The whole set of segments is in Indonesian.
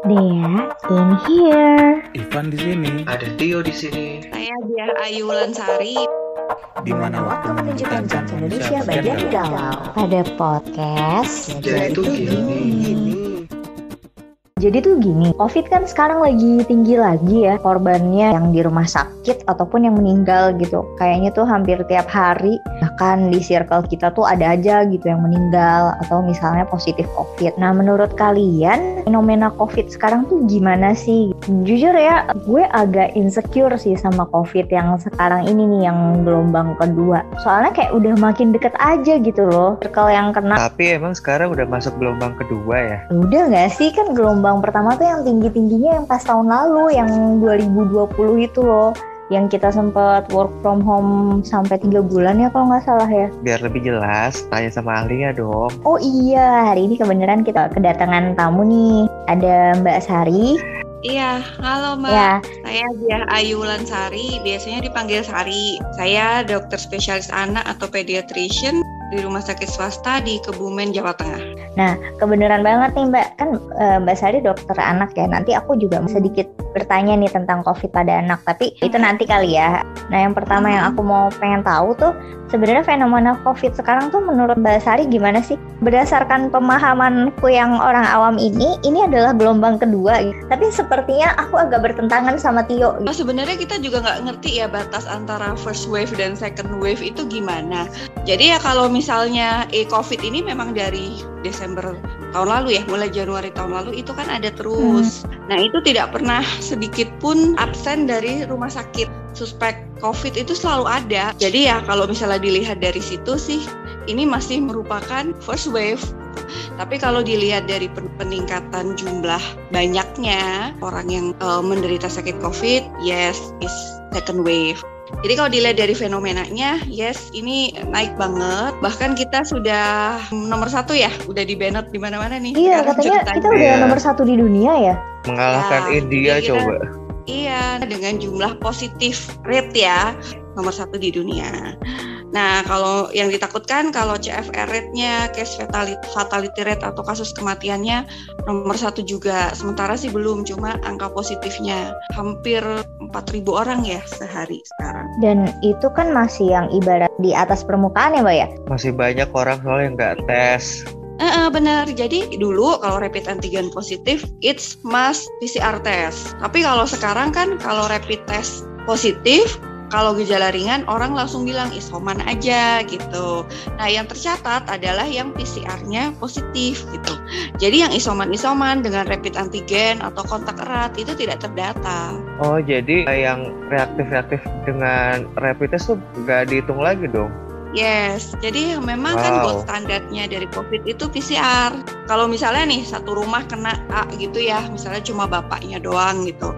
Dea in here. Ivan di sini. Ada Tio di sini. Saya Dia Ayu Lansari. Di mana waktu menunjukkan jam Indonesia bagian galau. Pada podcast. Jadi itu gini. Jadi tuh gini, COVID kan sekarang lagi tinggi lagi ya korbannya yang di rumah sakit ataupun yang meninggal gitu. Kayaknya tuh hampir tiap hari bahkan di circle kita tuh ada aja gitu yang meninggal atau misalnya positif COVID. Nah menurut kalian fenomena COVID sekarang tuh gimana sih? Jujur ya, gue agak insecure sih sama COVID yang sekarang ini nih yang gelombang kedua. Soalnya kayak udah makin deket aja gitu loh. Circle yang kena Tapi emang sekarang udah masuk gelombang kedua ya? Udah gak sih kan gelombang pertama tuh yang tinggi-tingginya yang pas tahun lalu yang 2020 itu loh yang kita sempat work from home sampai tiga bulan ya kalau nggak salah ya. Biar lebih jelas, tanya sama ahlinya dong. Oh iya, hari ini kebenaran kita kedatangan tamu nih. Ada Mbak Sari. Iya, halo Mbak. Ya, Saya Dia Ayu Lansari, biasanya dipanggil Sari. Saya dokter spesialis anak atau pediatrician di rumah sakit swasta di Kebumen, Jawa Tengah. Nah, kebenaran banget nih Mbak. Kan eh, Mbak Sari dokter anak ya. Nanti aku juga sedikit bertanya nih tentang COVID pada anak. Tapi itu nanti kali ya. Nah, yang pertama yang aku mau pengen tahu tuh sebenarnya fenomena COVID sekarang tuh menurut Mbak Sari gimana sih? Berdasarkan pemahamanku yang orang awam ini, ini adalah gelombang kedua. gitu. Tapi sepertinya aku agak bertentangan sama Tio. gitu. Nah, sebenarnya kita juga nggak ngerti ya batas antara first wave dan second wave itu gimana. Jadi ya kalau misalnya eh, COVID ini memang dari Desember tahun lalu ya, mulai Januari tahun lalu itu kan ada terus. Nah itu tidak pernah sedikit pun absen dari rumah sakit. Suspek COVID itu selalu ada. Jadi ya kalau misalnya dilihat dari situ sih, ini masih merupakan first wave. Tapi kalau dilihat dari pen- peningkatan jumlah banyaknya orang yang eh, menderita sakit COVID, yes, is second wave. Jadi kalau dilihat dari fenomenanya, yes, ini naik banget. Bahkan kita sudah nomor satu ya, udah di banned di mana-mana nih. Iya, sekarang katanya ceritanya. kita udah Iya. nomor satu di dunia ya. Mengalahkan Ya, India kita- coba. Iya, dengan jumlah positif rate ya, nomor satu di dunia. Nah, kalau yang ditakutkan kalau CFR rate-nya, case fatality, fatality rate atau kasus kematiannya nomor satu juga. Sementara sih belum, cuma angka positifnya hampir 4.000 orang ya sehari sekarang. Dan itu kan masih yang ibarat di atas permukaan ya Mbak ya? Masih banyak orang soalnya yang nggak tes. Eh, eh, benar. Jadi dulu kalau rapid antigen positif, it's must PCR test. Tapi kalau sekarang kan kalau rapid test positif, kalau gejala ringan orang langsung bilang isoman aja gitu. Nah yang tercatat adalah yang PCR-nya positif gitu. Jadi yang isoman-isoman dengan rapid antigen atau kontak erat itu tidak terdata. Oh jadi yang reaktif-reaktif dengan rapid test tuh nggak dihitung lagi dong? Yes, jadi memang kan Wow. gold standarnya dari COVID itu PCR. Kalau misalnya nih satu rumah kena A gitu ya, misalnya cuma bapaknya doang gitu.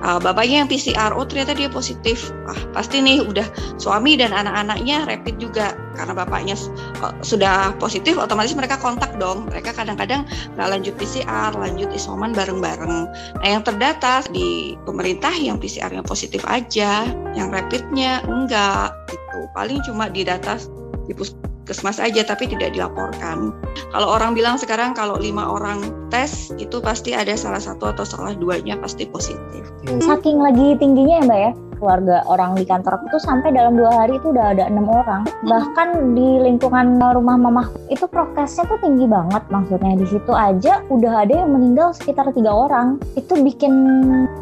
Uh, bapaknya yang PCR, oh ternyata dia positif. Ah, pasti nih udah suami dan anak-anaknya rapid juga karena bapaknya uh, sudah positif, otomatis mereka kontak dong. Mereka kadang-kadang nggak lanjut PCR, lanjut isoman bareng-bareng. Nah yang terdata di pemerintah yang PCR-nya positif aja, yang rapidnya enggak gitu. Paling cuma di data di puskesmas aja tapi tidak dilaporkan. Kalau orang bilang sekarang kalau lima orang tes itu pasti ada salah satu atau salah duanya pasti positif. Saking lagi tingginya ya Mbak ya, keluarga orang di kantor aku tuh sampai dalam dua hari itu udah ada enam orang. Bahkan di lingkungan rumah mamah itu prokesnya tuh tinggi banget. Maksudnya di situ aja udah ada yang meninggal sekitar tiga orang. Itu bikin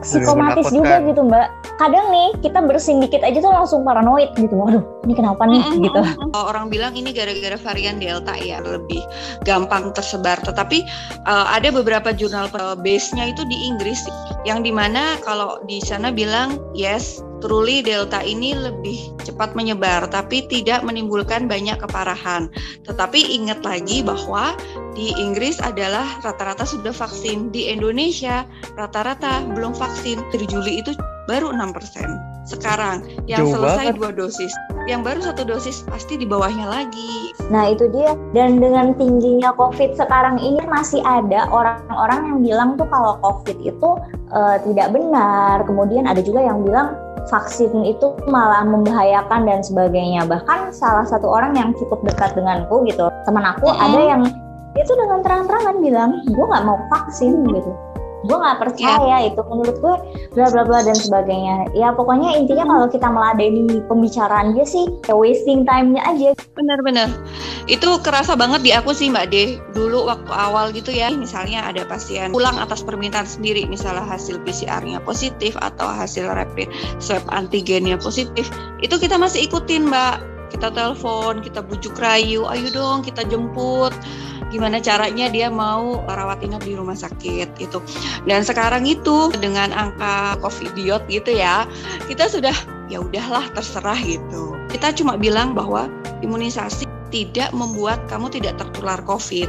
psikomatis juga gitu Mbak. Kadang nih kita bersin dikit aja tuh langsung paranoid gitu. Waduh, ini kenapa nih Mm-mm. gitu. Orang bilang ini gara-gara varian Delta ya lebih gampang tersebar. Tetapi eh, ada beberapa jurnal eh, base-nya itu di Inggris yang di mana kalau di sana bilang yes truly Delta ini lebih cepat menyebar tapi tidak menimbulkan banyak keparahan. Tetapi ingat lagi bahwa di Inggris adalah rata-rata sudah vaksin. Di Indonesia rata-rata belum vaksin. Dari Juli itu baru 6%. Sekarang yang Jauh selesai banget. dua dosis, yang baru satu dosis pasti di bawahnya lagi. Nah itu dia. Dan dengan tingginya COVID sekarang ini masih ada orang-orang yang bilang tuh kalau COVID itu eh, tidak benar. Kemudian ada juga yang bilang vaksin itu malah membahayakan dan sebagainya. Bahkan salah satu orang yang cukup dekat denganku gitu, teman aku Mm-mm. ada yang itu dengan terang-terangan bilang gue nggak mau vaksin gitu. Gue nggak percaya itu menurut gue bla bla bla dan sebagainya ya pokoknya intinya kalau kita meladeni pembicaraan dia sih kayak wasting time-nya aja Bener-bener. Itu kerasa banget di aku sih Mbak De. Dulu waktu awal gitu ya, misalnya ada pasien pulang atas permintaan sendiri, misalnya hasil PCR-nya positif atau hasil rapid swab antigennya positif, itu kita masih ikutin Mbak. Kita telepon, kita bujuk rayu, ayo dong kita jemput. Gimana caranya dia mau rawat inap di rumah sakit itu. Dan sekarang itu dengan angka covidiot gitu ya, kita sudah ya udahlah terserah gitu. Kita cuma bilang bahwa imunisasi tidak membuat kamu tidak tertular COVID.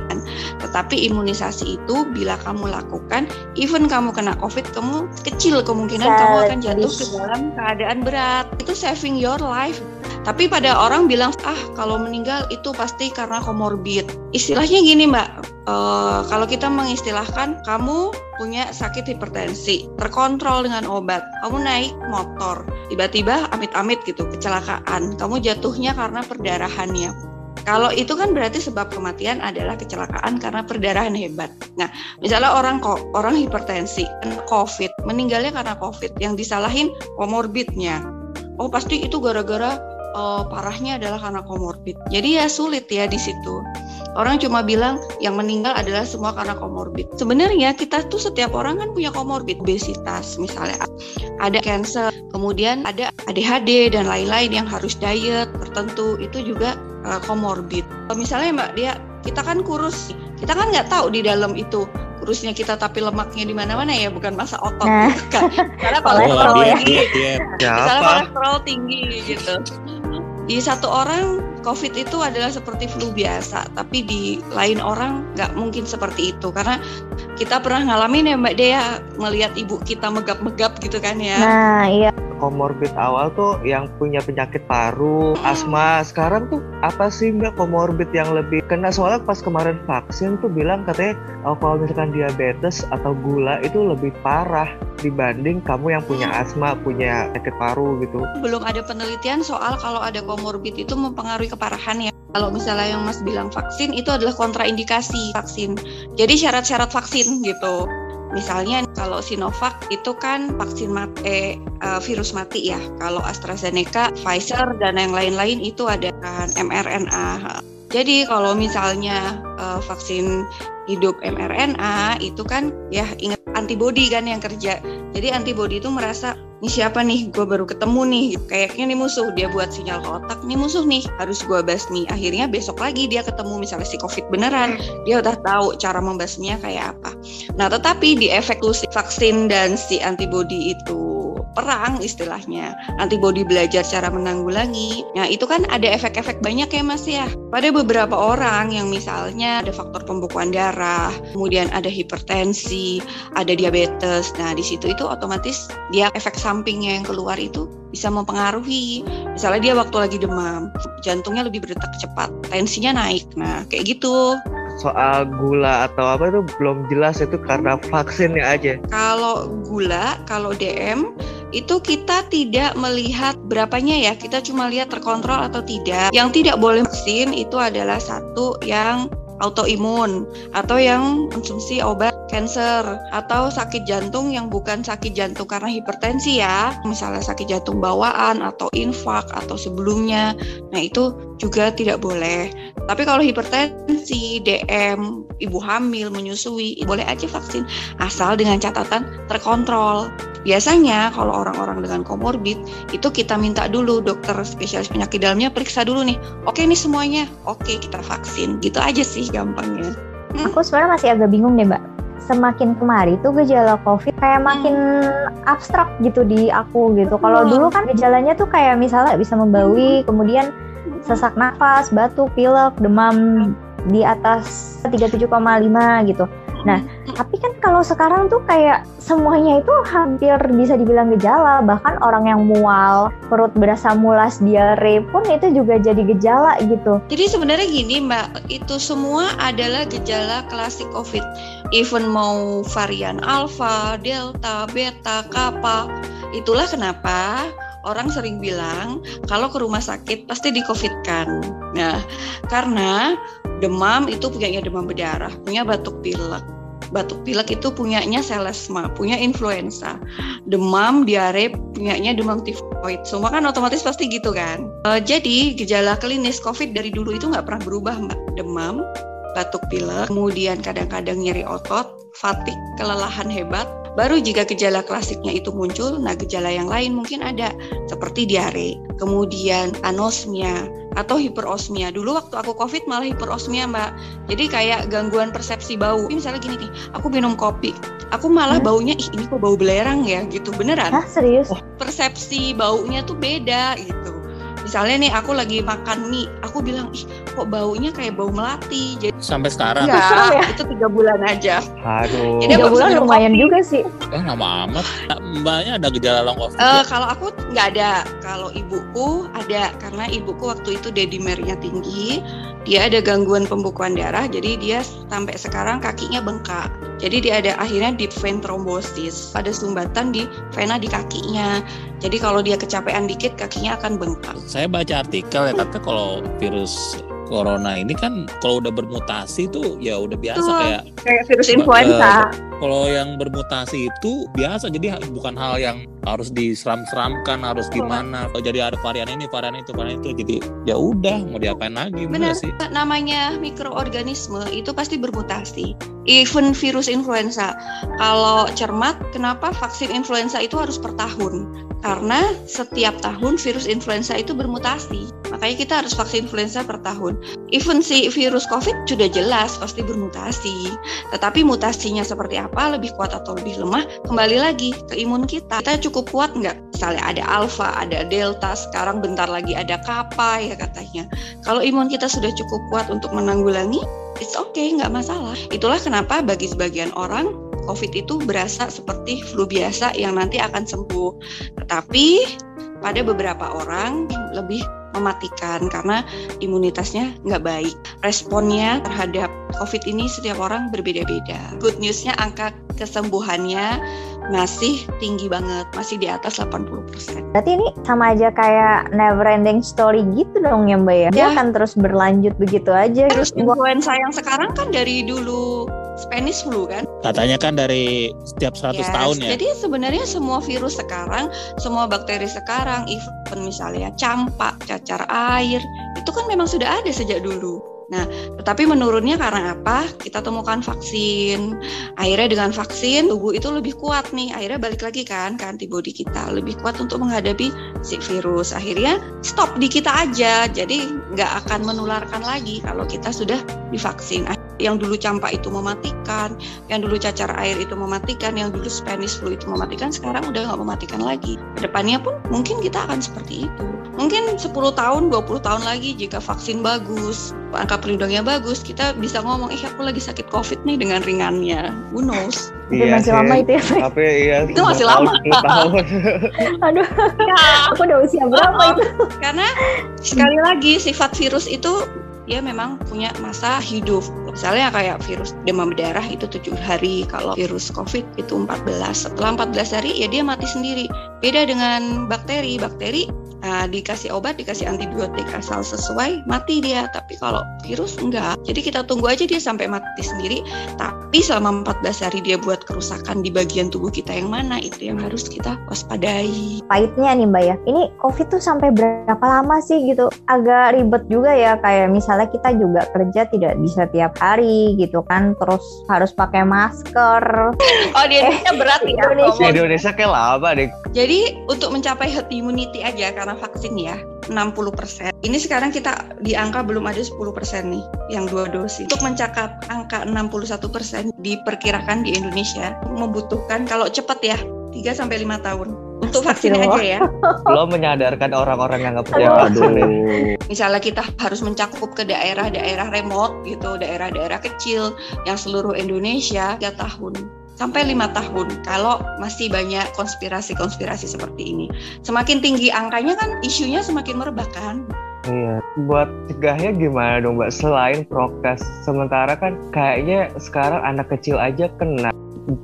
Tetapi imunisasi itu bila kamu lakukan, even kamu kena COVID, kamu kecil kemungkinan Bisa kamu akan jatuh ke dalam keadaan berat. Itu saving your life. Tapi pada orang bilang, ah kalau meninggal itu pasti karena komorbid. Istilahnya gini mbak, eh, kalau kita mengistilahkan kamu punya sakit hipertensi, terkontrol dengan obat, kamu naik motor, tiba-tiba amit-amit gitu kecelakaan, kamu jatuhnya karena perdarahannya. Kalau itu kan berarti sebab kematian adalah kecelakaan karena perdarahan hebat. Nah, misalnya orang kok orang hipertensi, COVID, meninggalnya karena COVID, yang disalahin komorbidnya. Oh pasti itu gara-gara eh, parahnya adalah karena komorbid. Jadi ya sulit ya di situ. Orang cuma bilang yang meninggal adalah semua karena komorbid. Sebenarnya kita tuh setiap orang kan punya komorbid, obesitas misalnya, ada cancer, kemudian ada ADHD dan lain-lain yang harus diet tertentu itu juga uh, komorbid. Kalau Misalnya Mbak dia kita kan kurus, kita kan nggak tahu di dalam itu kurusnya kita tapi lemaknya di mana-mana ya bukan masa otot Nah. kan. Karena Kolesterol ya. tinggi, misalnya Siapa? kolesterol tinggi gitu. Di satu orang COVID itu adalah seperti flu biasa, tapi di lain orang nggak mungkin seperti itu karena kita pernah ngalamin ya Mbak Dea melihat ibu kita megap-megap gitu kan ya. nah iya Komorbid awal tuh yang punya penyakit paru, asma. Sekarang tuh apa sih mbak komorbid yang lebih kena? Soalnya pas kemarin vaksin tuh bilang katanya oh, kalau misalkan diabetes atau gula itu lebih parah dibanding kamu yang punya asma, punya penyakit paru gitu. belum ada penelitian soal kalau ada komorbid itu mempengaruhi keparahan ya. Kalau misalnya yang Mas bilang vaksin itu adalah kontraindikasi vaksin. Jadi syarat-syarat vaksin gitu. Misalnya kalau Sinovac itu kan vaksin mati, eh, eh, virus mati ya. Kalau AstraZeneca, Pfizer dan yang lain-lain itu ada kan mRNA. Jadi kalau misalnya eh, vaksin hidup mRNA itu kan ya ingat antibody kan yang kerja. Jadi antibody itu merasa ini siapa nih? Gue baru ketemu nih. Kayaknya nih musuh. Dia buat sinyal ke otak nih musuh nih. Harus gue basmi. Akhirnya besok lagi dia ketemu misalnya si covid beneran. Dia udah tahu cara membasminya kayak apa. Nah tetapi di efek si vaksin dan si antibody itu perang istilahnya antibody belajar cara menanggulangi nah itu kan ada efek-efek banyak ya mas ya pada beberapa orang yang misalnya ada faktor pembekuan darah kemudian ada hipertensi ada diabetes. Nah, di situ itu otomatis dia efek sampingnya yang keluar itu bisa mempengaruhi. Misalnya dia waktu lagi demam, jantungnya lebih berdetak cepat, tensinya naik. Nah, kayak gitu. Soal gula atau apa itu belum jelas itu karena vaksinnya aja. Kalau gula, kalau DM itu kita tidak melihat berapanya ya, kita cuma lihat terkontrol atau tidak. Yang tidak boleh vaksin itu adalah satu yang autoimun atau yang konsumsi obat cancer atau sakit jantung yang bukan sakit jantung karena hipertensi ya. Misalnya sakit jantung bawaan atau infak atau sebelumnya. Nah itu juga tidak boleh. Tapi kalau hipertensi DM ibu hamil menyusui boleh aja vaksin asal dengan catatan terkontrol biasanya kalau orang-orang dengan komorbid itu kita minta dulu dokter spesialis penyakit dalamnya periksa dulu nih. Oke nih semuanya. Oke kita vaksin. Gitu aja sih gampangnya. Aku sebenarnya masih agak bingung deh mbak. Semakin kemari tuh gejala covid kayak makin abstrak gitu di aku gitu. Kalau Hmm. dulu kan gejalanya tuh kayak misalnya bisa membawi kemudian sesak nafas batuk pilek demam di atas 37,5 gitu Nah, tapi kan kalau sekarang tuh kayak semuanya itu hampir bisa dibilang gejala, bahkan orang yang mual, perut berasa mulas, diare pun itu juga jadi gejala gitu. Jadi sebenarnya gini Mbak, itu semua adalah gejala klasik COVID. Even mau varian alpha, delta, beta, kappa. Itulah kenapa orang sering bilang kalau ke rumah sakit pasti di COVID kan. Nah, karena demam itu punyanya demam berdarah, punya batuk pilek. Batuk pilek itu punyanya selesma, punya influenza. Demam, diare punyanya demam tifoid. Semua kan otomatis pasti gitu kan. Uh, jadi gejala klinis COVID dari dulu itu nggak pernah berubah mbak. Demam, batuk pilek, kemudian kadang-kadang nyeri otot, fatik, kelelahan hebat, Baru jika gejala klasiknya itu muncul, nah gejala yang lain mungkin ada seperti diare, kemudian anosmia atau hiperosmia. Dulu waktu aku COVID malah hiperosmia, Mbak. Jadi kayak gangguan persepsi bau. Ini misalnya gini nih, aku minum kopi, aku malah hmm? baunya ih ini kok bau belerang ya gitu. Beneran? Hah, serius? Persepsi baunya tuh beda gitu misalnya nih aku lagi makan mie aku bilang ih kok baunya kayak bau melati? Jadi sampai sekarang. Enggak ya? itu tiga bulan aja. Aduh. Jadi tiga bulan lumayan juga sih. Oh lama amat. Mbaknya ada gejala long covid uh, kalau aku nggak ada. Kalau ibuku ada karena ibuku waktu itu dedimernya tinggi dia ada gangguan pembukuan darah jadi dia sampai sekarang kakinya bengkak. Jadi dia ada akhirnya deep vein thrombosis ada sumbatan di vena di kakinya. Jadi kalau dia kecapean dikit kakinya akan bengkak. Saya baca artikel ya kata kalau virus corona ini kan kalau udah bermutasi tuh ya udah biasa Tuh, kayak kayak virus influenza. Uh, kalau yang bermutasi itu biasa jadi bukan hal yang harus diseram-seramkan harus gimana. Kalau jadi ada varian ini varian itu varian itu jadi ya udah mau diapain lagi benar sih. Namanya mikroorganisme itu pasti bermutasi. Even virus influenza. Kalau cermat kenapa vaksin influenza itu harus per tahun? Karena setiap tahun virus influenza itu bermutasi. Makanya kita harus vaksin influenza per tahun. Even si virus covid sudah jelas pasti bermutasi. Tetapi mutasinya seperti apa lebih kuat atau lebih lemah kembali lagi ke imun kita kita cukup kuat nggak? Misalnya ada alfa, ada delta, sekarang bentar lagi ada kappa ya katanya. Kalau imun kita sudah cukup kuat untuk menanggulangi, it's okay, nggak masalah. Itulah kenapa bagi sebagian orang COVID itu berasa seperti flu biasa yang nanti akan sembuh. Tetapi pada beberapa orang lebih mematikan karena imunitasnya nggak baik. Responnya terhadap COVID ini setiap orang berbeda-beda. Good newsnya angka kesembuhannya masih tinggi banget, masih di atas 80%. Berarti ini sama aja kayak never ending story gitu dong ya Mbak ya? Dia ya. akan terus berlanjut begitu aja. Terus gitu. influenza yang sekarang kan dari dulu Spanish flu kan? Katanya kan dari setiap 100 yes, tahun ya. Jadi sebenarnya semua virus sekarang, semua bakteri sekarang, even misalnya campak, cacar air, itu kan memang sudah ada sejak dulu. Nah, tetapi menurunnya karena apa? Kita temukan vaksin. Akhirnya dengan vaksin tubuh itu lebih kuat nih. Akhirnya balik lagi kan ke antibodi kita lebih kuat untuk menghadapi si virus. Akhirnya stop di kita aja. Jadi nggak akan menularkan lagi kalau kita sudah divaksin. Yang dulu campak itu mematikan, yang dulu cacar air itu mematikan, yang dulu Spanish flu itu mematikan, sekarang udah nggak mematikan lagi. Ke depannya pun mungkin kita akan seperti itu. Mungkin 10 tahun, 20 tahun lagi jika vaksin bagus, angka pelindungnya bagus, kita bisa ngomong, eh aku lagi sakit COVID nih dengan ringannya. Who knows? Iya, masih sih. lama itu ya. Tapi iya. itu masih lama. Tahun. Aduh. Ya. Aku udah usia berapa oh, itu? Karena sekali lagi sifat virus itu dia memang punya masa hidup. Misalnya kayak virus demam berdarah itu tujuh hari, kalau virus COVID itu 14. Setelah 14 hari ya dia mati sendiri. Beda dengan bakteri, bakteri Nah, dikasih obat, dikasih antibiotik asal sesuai, mati dia. Tapi kalau virus enggak. Jadi kita tunggu aja dia sampai mati sendiri. Tapi selama 14 hari dia buat kerusakan di bagian tubuh kita yang mana, itu yang harus kita waspadai. Pahitnya nih Mbak ya, ini COVID tuh sampai berapa lama sih gitu? Agak ribet juga ya, kayak misalnya kita juga kerja tidak bisa tiap hari gitu kan, terus harus pakai masker. Oh di Indonesia eh, berat ya? Indonesia. Di Indonesia kayak lama deh. Jadi untuk mencapai herd immunity aja, karena vaksin ya 60%. Ini sekarang kita di angka belum ada 10% nih yang dua dosis. Untuk mencapai angka 61% diperkirakan di Indonesia membutuhkan kalau cepat ya 3 sampai 5 tahun untuk vaksin aja ya. Belum menyadarkan orang-orang yang nggak percaya vaksin. Misalnya kita harus mencakup ke daerah-daerah remote gitu, daerah-daerah kecil yang seluruh Indonesia 3 tahun sampai lima tahun kalau masih banyak konspirasi-konspirasi seperti ini. Semakin tinggi angkanya kan isunya semakin merebak kan. Iya, buat cegahnya gimana dong Mbak? Selain prokes, sementara kan kayaknya sekarang anak kecil aja kena,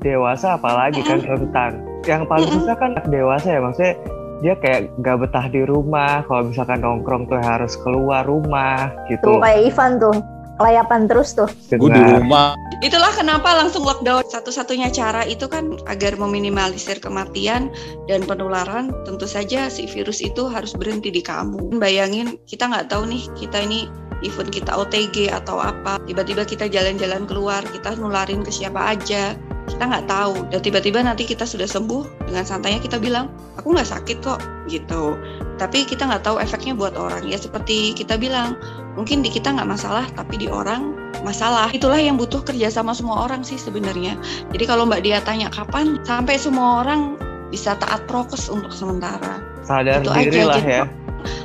dewasa apalagi kan rentan. Yang paling susah kan anak dewasa ya, maksudnya dia kayak gak betah di rumah, kalau misalkan nongkrong tuh harus keluar rumah gitu. Tuh kayak Ivan tuh layapan terus tuh. Gue di rumah Itulah kenapa langsung lockdown. Satu-satunya cara itu kan agar meminimalisir kematian dan penularan. Tentu saja si virus itu harus berhenti di kamu. Bayangin kita nggak tahu nih kita ini event kita OTG atau apa. Tiba-tiba kita jalan-jalan keluar, kita nularin ke siapa aja. Kita nggak tahu. Dan tiba-tiba nanti kita sudah sembuh dengan santainya kita bilang, aku nggak sakit kok gitu. Tapi kita nggak tahu efeknya buat orang. Ya seperti kita bilang, mungkin di kita nggak masalah, tapi di orang masalah. Itulah yang butuh kerjasama semua orang sih sebenarnya. Jadi kalau Mbak Dia tanya kapan, sampai semua orang bisa taat prokes untuk sementara. sadar Itu diri aja, lah jadi- ya.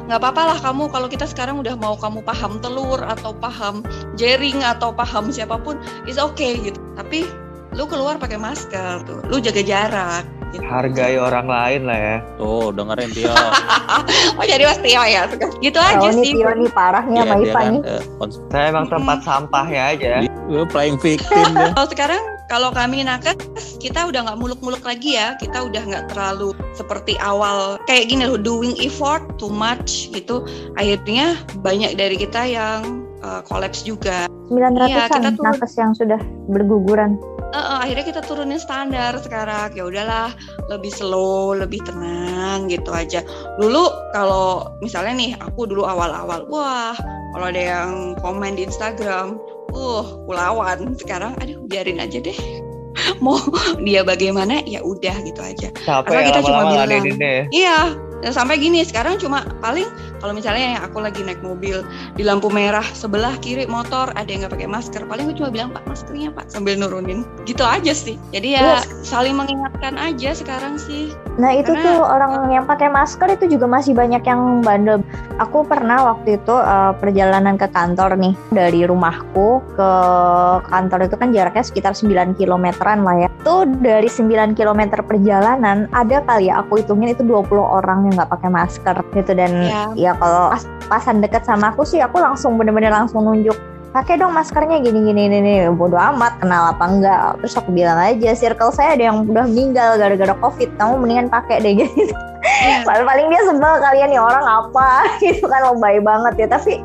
Nggak apa-apa lah kamu kalau kita sekarang udah mau kamu paham telur atau paham jaring atau paham siapa pun, is okay gitu. Tapi lu keluar pakai masker tuh, lu jaga jarak. Gitu. Hargai orang lain lah ya. tuh dengerin Tio. Oh jadi Mas Tio ya, gitu aja Kalau nih sih. Tio nih parahnya Iya, sama Ipa kan nih. kons- Saya emang tempat sampahnya aja. dia playing victim deh. Kalau sekarang kalau kami nakes kita udah nggak muluk-muluk lagi ya kita udah nggak terlalu seperti awal kayak gini loh doing effort too much gitu akhirnya banyak dari kita yang uh, collapse juga 900-an Iya, kita tuh- nakes yang sudah berguguran. Eh, eh, akhirnya kita turunin standar sekarang ya udahlah lebih slow lebih tenang gitu aja dulu kalau misalnya nih aku dulu awal-awal wah kalau ada yang komen di Instagram uh kulawan sekarang aduh biarin aja deh mau dia bagaimana ya udah gitu aja Capek Asal kita cuma lama-lama bilang. ya. Iya, dan sampai gini sekarang cuma paling kalau misalnya aku lagi naik mobil di lampu merah sebelah kiri motor ada yang nggak pakai masker, paling gue cuma bilang Pak maskernya Pak sambil nurunin, gitu aja sih. Jadi ya Yes. saling mengingatkan aja sekarang sih. Nah itu Karena- tuh orang yang pakai masker itu juga masih banyak yang bandel. Aku pernah waktu itu eh, perjalanan ke kantor nih dari rumahku ke kantor itu kan jaraknya sekitar 9 kilometeran lah ya. Tuh dari 9 kilometer perjalanan ada kali ya aku hitungin itu 20 orang yang nggak pakai masker gitu. Dan Ya. ya kalau pas pasan deket sama aku sih aku langsung bener-bener langsung nunjuk pakai dong maskernya gini gini ini nih bodo amat kenal apa enggak. Terus aku bilang aja circle saya ada yang udah meninggal gara-gara covid kamu mendingan pakai deh gitu. Iya. paling paling dia sebel kalian nih orang apa? Gitu kan lebay banget ya. Tapi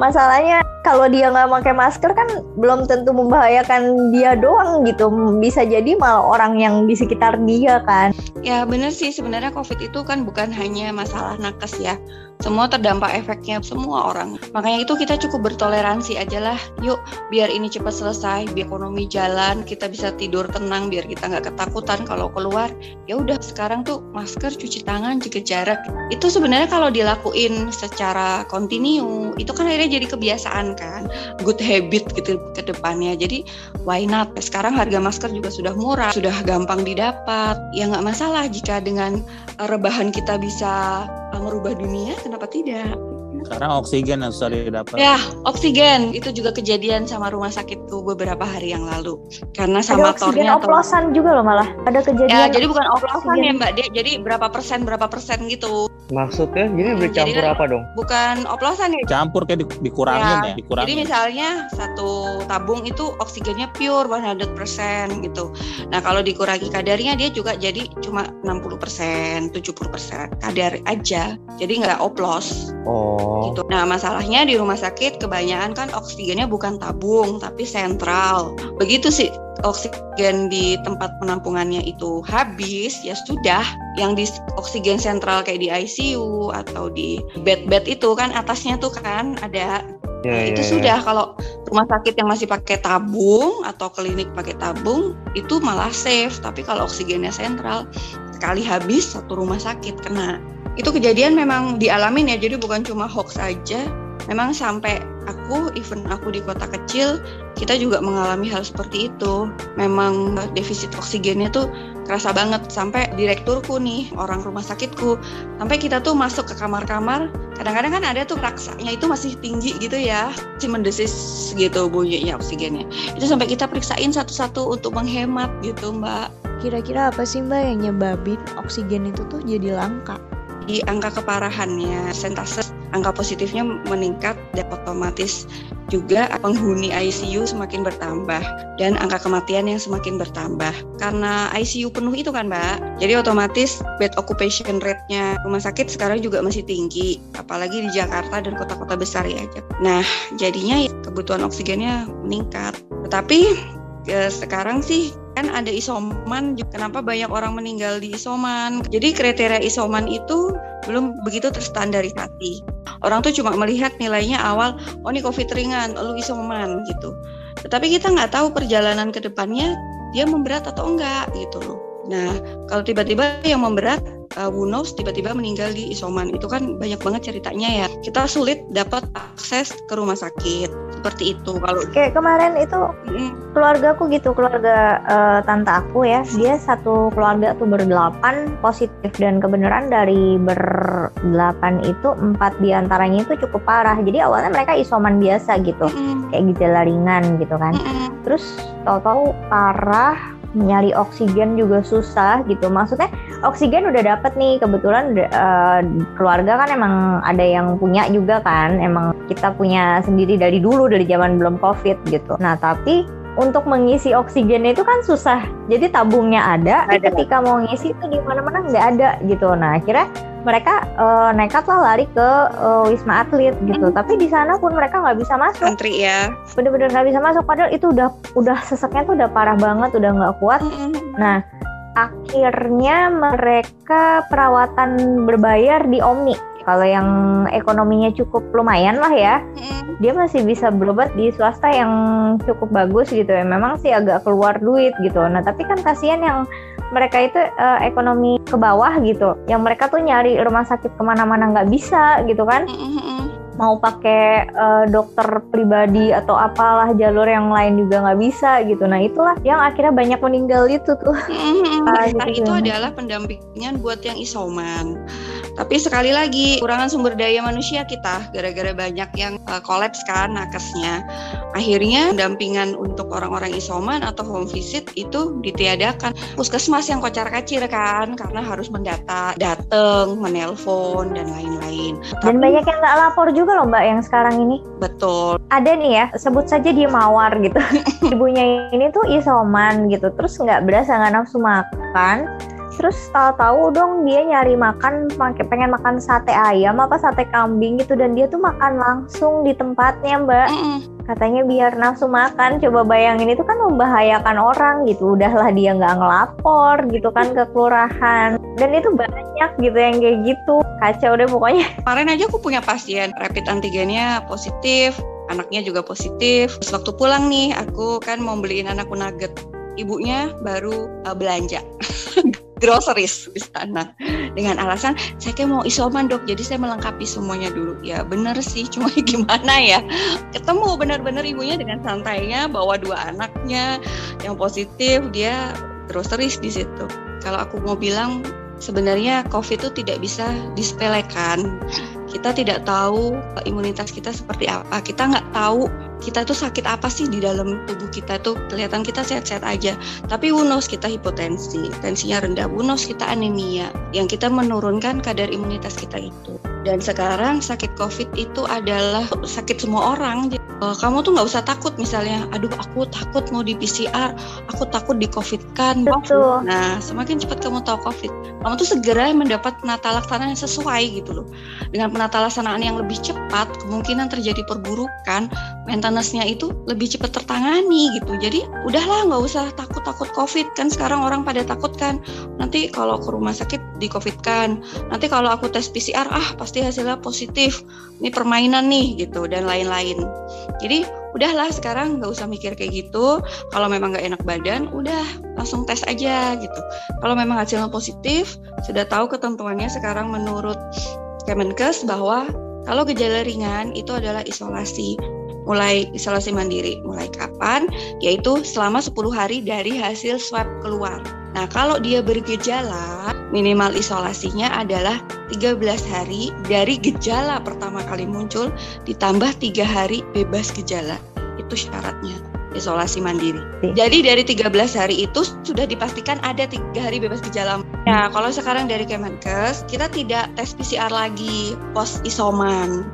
masalahnya kalau dia nggak pakai masker kan belum tentu membahayakan dia doang gitu. Bisa jadi malah orang yang di sekitar dia kan. Ya bener sih. Sebenarnya COVID itu kan bukan hanya masalah nakes ya. Semua terdampak efeknya semua orang. Makanya itu kita cukup bertoleransi aja lah. Yuk biar ini cepat selesai, biar ekonomi jalan, kita bisa tidur tenang, biar kita nggak ketakutan kalau keluar. Ya udah sekarang tuh masker, cuci tangan, jaga jarak. Itu sebenarnya kalau dilakuin secara kontinu, itu kan akhirnya jadi kebiasaan kan, good habit gitu ke depannya. Jadi why not? Sekarang harga masker juga sudah murah, sudah gampang didapat. Ya nggak masalah jika dengan rebahan kita bisa merubah dunia, kenapa tidak? Sekarang oksigen yang susah didapat. Ya, oksigen itu juga kejadian sama rumah sakitku beberapa hari yang lalu. Karena ada sama oksigen tornya oplosan juga loh malah ada Ya, kejadian jadi bukan oplosan oksigen. ya Mbak Dek, jadi berapa persen berapa persen gitu. Maksudnya jadi Hmm, bercampur jadi kan- apa dong? Bukan oplosan ya. Campur kayak di- dikurangin Ya, ya, dikurangin. Jadi misalnya satu tabung itu oksigennya pure 100% gitu. Nah kalau dikurangi kadarnya dia juga jadi cuma 60%, 70% kadar aja. Jadi nggak oplos Oh. Gitu. Nah masalahnya di rumah sakit kebanyakan kan oksigennya bukan tabung tapi sentral. Begitu sih oksigen di tempat penampungannya itu habis ya sudah yang di oksigen sentral kayak di ICU atau di bed-bed itu kan atasnya tuh kan ada Ya, Nah, ya, itu ya. sudah kalau rumah sakit yang masih pakai tabung atau klinik pakai tabung itu malah safe tapi kalau oksigennya sentral sekali habis satu rumah sakit kena itu kejadian memang dialamin ya jadi bukan cuma hoax saja. Memang sampai aku even aku di kota kecil kita juga mengalami hal seperti itu. Memang defisit oksigennya tuh kerasa banget. Sampai direkturku nih orang rumah sakitku sampai kita tuh masuk ke kamar-kamar kadang-kadang kan ada tuh raksanya itu masih tinggi gitu ya. Si mendesis gitu bunyinya oksigennya. Itu sampai kita periksain satu-satu untuk menghemat gitu mbak. Kira-kira apa sih Mbak yang nyebabin oksigen itu tuh jadi langka? Di angka keparahannya persentase angka positifnya meningkat dan otomatis juga penghuni ICU semakin bertambah dan angka kematian yang semakin bertambah. Karena ICU penuh itu kan mbak? Jadi otomatis bed occupation rate-nya rumah sakit sekarang juga masih tinggi apalagi di Jakarta dan kota-kota besar ya nah jadinya kebutuhan oksigennya meningkat. Tetapi eh, sekarang sih kan ada isoman kenapa banyak orang meninggal di isoman? Jadi kriteria isoman itu belum begitu terstandarisasi. Orang tuh cuma melihat nilainya awal oh ini covid ringan lu isoman gitu. Tetapi kita nggak tahu perjalanan ke depannya dia memberat atau enggak gitu loh. Nah kalau tiba-tiba yang memberat uh, Wunos tiba-tiba meninggal di isoman. Itu kan banyak banget ceritanya ya. Kita sulit dapat akses ke rumah sakit. Seperti itu. Kalau kayak kemarin itu mm. keluarga aku gitu keluarga uh, tante aku ya dia satu keluarga tuh berdelapan positif dan kebenaran. Dari berdelapan itu empat di antaranya itu cukup parah. Jadi awalnya mereka isoman biasa gitu. Mm. kayak gejala ringan gitu kan. Mm. terus tahu-tahu parah nyari oksigen juga susah gitu. Maksudnya oksigen udah dapet nih kebetulan uh, keluarga kan emang ada yang punya juga kan. Emang kita punya sendiri dari dulu dari zaman belum covid gitu. Nah tapi untuk mengisi oksigennya itu kan susah. Jadi tabungnya ada, ada. ketika mau ngisi itu di mana-mana nggak ada gitu. Nah akhirnya mereka uh, nekat lah lari ke uh, wisma atlet gitu. Hmm. Tapi di sana pun mereka nggak bisa masuk. Antri ya. Bener-bener nggak bisa masuk. Padahal itu udah udah seseknya tuh udah parah banget, udah nggak kuat. Hmm. Nah akhirnya mereka perawatan berbayar di Omni. Kalau yang ekonominya cukup lumayan lah ya, dia masih bisa berobat di swasta yang cukup bagus gitu ya. Memang sih agak keluar duit gitu. Nah tapi kan kasihan yang mereka itu uh, ekonomi ke bawah gitu yang mereka tuh nyari rumah sakit ke mana-mana nggak bisa gitu kan mau pakai uh, dokter pribadi atau apalah jalur yang lain juga nggak bisa gitu nah itulah yang akhirnya banyak meninggal itu tuh nah, gitu. itu adalah pendampingan buat yang isoman tapi sekali lagi kurangan sumber daya manusia kita gara-gara banyak yang uh, kolaps kan nakesnya. Akhirnya pendampingan untuk orang-orang isoman atau home visit itu ditiadakan. Puskesmas yang kocar-kacir kan karena harus mendata, dateng, menelpon dan lain-lain. Dan banyak yang nggak lapor juga loh Mbak yang sekarang ini. Betul. Ada nih ya, sebut saja dia mawar gitu. Ibunya ini tuh isoman gitu, terus nggak berasa nggak nafsu makan terus tahu-tahu dong dia nyari makan pengen makan sate ayam apa sate kambing gitu dan dia tuh makan langsung di tempatnya mbak mm -mm. Katanya biar nafsu makan coba bayangin itu kan membahayakan orang gitu. Udahlah dia nggak ngelapor gitu kan ke kelurahan. Dan itu banyak gitu yang kayak gitu. Kacau deh pokoknya. Kemarin aja aku punya pasien rapid antigennya positif anaknya juga positif. Terus waktu pulang nih aku kan mau beliin anakku nugget ibunya baru uh, belanja groceries di sana. Dengan alasan saya kayak mau isoman dok jadi saya melengkapi semuanya dulu. Ya bener sih cuma gimana ya? Ketemu benar-benar ibunya dengan santainya bawa dua anaknya yang positif dia groceries di situ. Kalau aku mau bilang sebenarnya COVID itu tidak bisa disepelekan. Kita tidak tahu imunitas kita seperti apa. Kita nggak tahu kita tuh sakit apa sih di dalam tubuh kita tuh? Kelihatan kita sehat-sehat aja. Tapi unos kita hipotensi. Tensinya rendah. Unos kita anemia. Yang kita menurunkan kadar imunitas kita itu. Dan sekarang sakit covid itu adalah sakit semua orang. Uh, kamu tuh nggak usah takut misalnya aduh aku takut mau di PCR aku takut di covid kan. Betul. nah semakin cepat kamu tahu covid kamu tuh segera mendapat penata laksana yang sesuai gitu loh. Dengan penata laksanaan yang lebih cepat kemungkinan terjadi perburukan maintenance-nya itu lebih cepat tertangani gitu. Jadi udahlah nggak usah takut-takut covid kan sekarang orang pada takut kan. Nanti kalau ke rumah sakit di covid kan nanti kalau aku tes PCR ah pasti hasilnya positif. Ini permainan nih gitu dan lain-lain. Jadi udahlah sekarang nggak usah mikir kayak gitu. Kalau memang nggak enak badan udah langsung tes aja gitu. Kalau memang hasilnya positif sudah tahu ketentuannya sekarang menurut Kemenkes bahwa kalau gejala ringan itu adalah isolasi mulai isolasi mandiri mulai kapan yaitu selama 10 hari dari hasil swab keluar Nah, kalau dia bergejala, minimal isolasinya adalah 13 hari dari gejala pertama kali muncul ditambah tiga hari bebas gejala. Itu syaratnya. isolasi mandiri. Jadi dari 13 hari itu sudah dipastikan ada tiga hari bebas gejala. Ya, kalau sekarang dari Kemenkes kita tidak tes PCR lagi post isoman.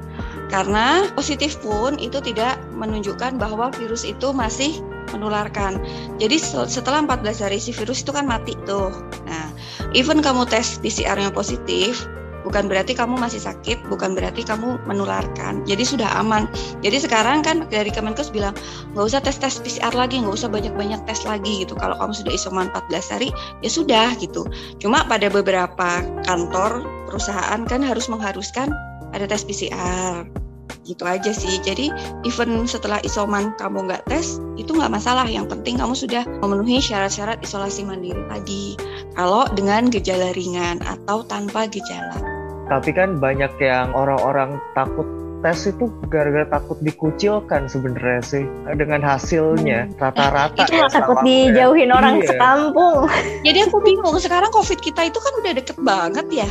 Karena positif pun itu tidak menunjukkan bahwa virus itu masih menularkan. Jadi se- setelah 14 hari si virus itu kan mati tuh. Nah, even kamu tes PCR-nya positif, bukan berarti kamu masih sakit, bukan berarti kamu menularkan. Jadi sudah aman. Jadi sekarang kan dari Kemenkes bilang nggak usah tes tes PCR lagi, nggak usah banyak-banyak tes lagi gitu. Kalau kamu sudah isoman 14 hari, ya sudah gitu. Cuma pada beberapa kantor perusahaan kan harus mengharuskan ada tes PCR gitu aja sih. Jadi even setelah isoman kamu nggak tes itu nggak masalah. Yang penting kamu sudah memenuhi syarat-syarat isolasi mandiri tadi. Kalau dengan gejala ringan atau tanpa gejala. Tapi kan banyak yang orang-orang takut tes itu gara-gara takut dikucilkan sebenarnya sih dengan hasilnya rata-rata itu ya takut aku ya. dijauhin orang Iya. sekampung. Jadi aku bingung sekarang COVID kita itu kan udah deket banget ya.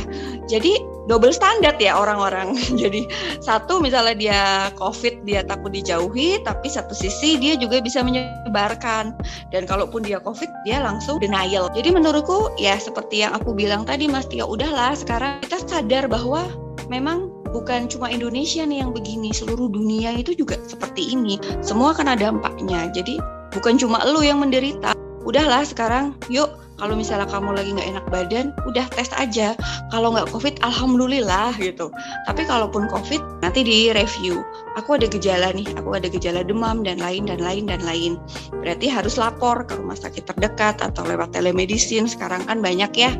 Jadi double standar ya orang-orang. Jadi satu misalnya dia COVID dia takut dijauhi, tapi satu sisi dia juga bisa menyebarkan. Dan kalaupun dia COVID dia langsung denial. Jadi menurutku ya seperti yang aku bilang tadi Mas Tia, udahlah sekarang kita sadar bahwa memang bukan cuma Indonesia nih yang begini, seluruh dunia itu juga seperti ini. Semua ada dampaknya. Jadi bukan cuma lu yang menderita. Udahlah sekarang yuk kalau misalnya kamu lagi nggak enak badan, udah tes aja. Kalau nggak COVID, alhamdulillah gitu. Tapi kalaupun COVID, nanti di review. Aku ada gejala nih, aku ada gejala demam dan lain dan lain dan lain. Berarti harus lapor ke rumah sakit terdekat atau lewat telemedicine. Sekarang kan banyak ya.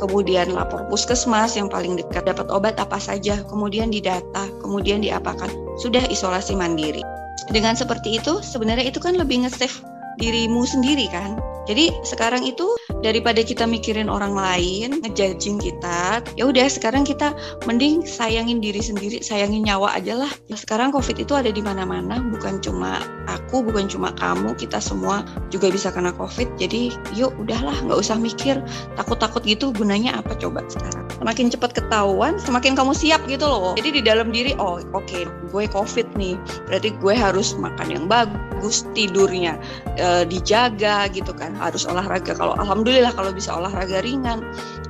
Kemudian lapor puskesmas yang paling dekat. Dapat obat apa saja, kemudian didata, kemudian diapakan. Sudah isolasi mandiri. Dengan seperti itu, sebenarnya itu kan lebih nge-save dirimu sendiri kan. Jadi sekarang itu daripada kita mikirin orang lain, ngejudging kita, ya udah sekarang kita mending sayangin diri sendiri, sayangin nyawa aja lah. Ya, sekarang COVID itu ada di mana-mana, bukan cuma aku, bukan cuma kamu, kita semua juga bisa kena COVID. Jadi yuk udahlah, nggak usah mikir takut-takut gitu. Gunanya apa coba sekarang? Semakin cepat ketahuan, semakin kamu siap gitu loh. Jadi di dalam diri, oh oke, gue COVID nih, berarti gue harus makan yang bagus, tidurnya eh, dijaga gitu kan harus olahraga. Kalau alhamdulillah kalau bisa olahraga ringan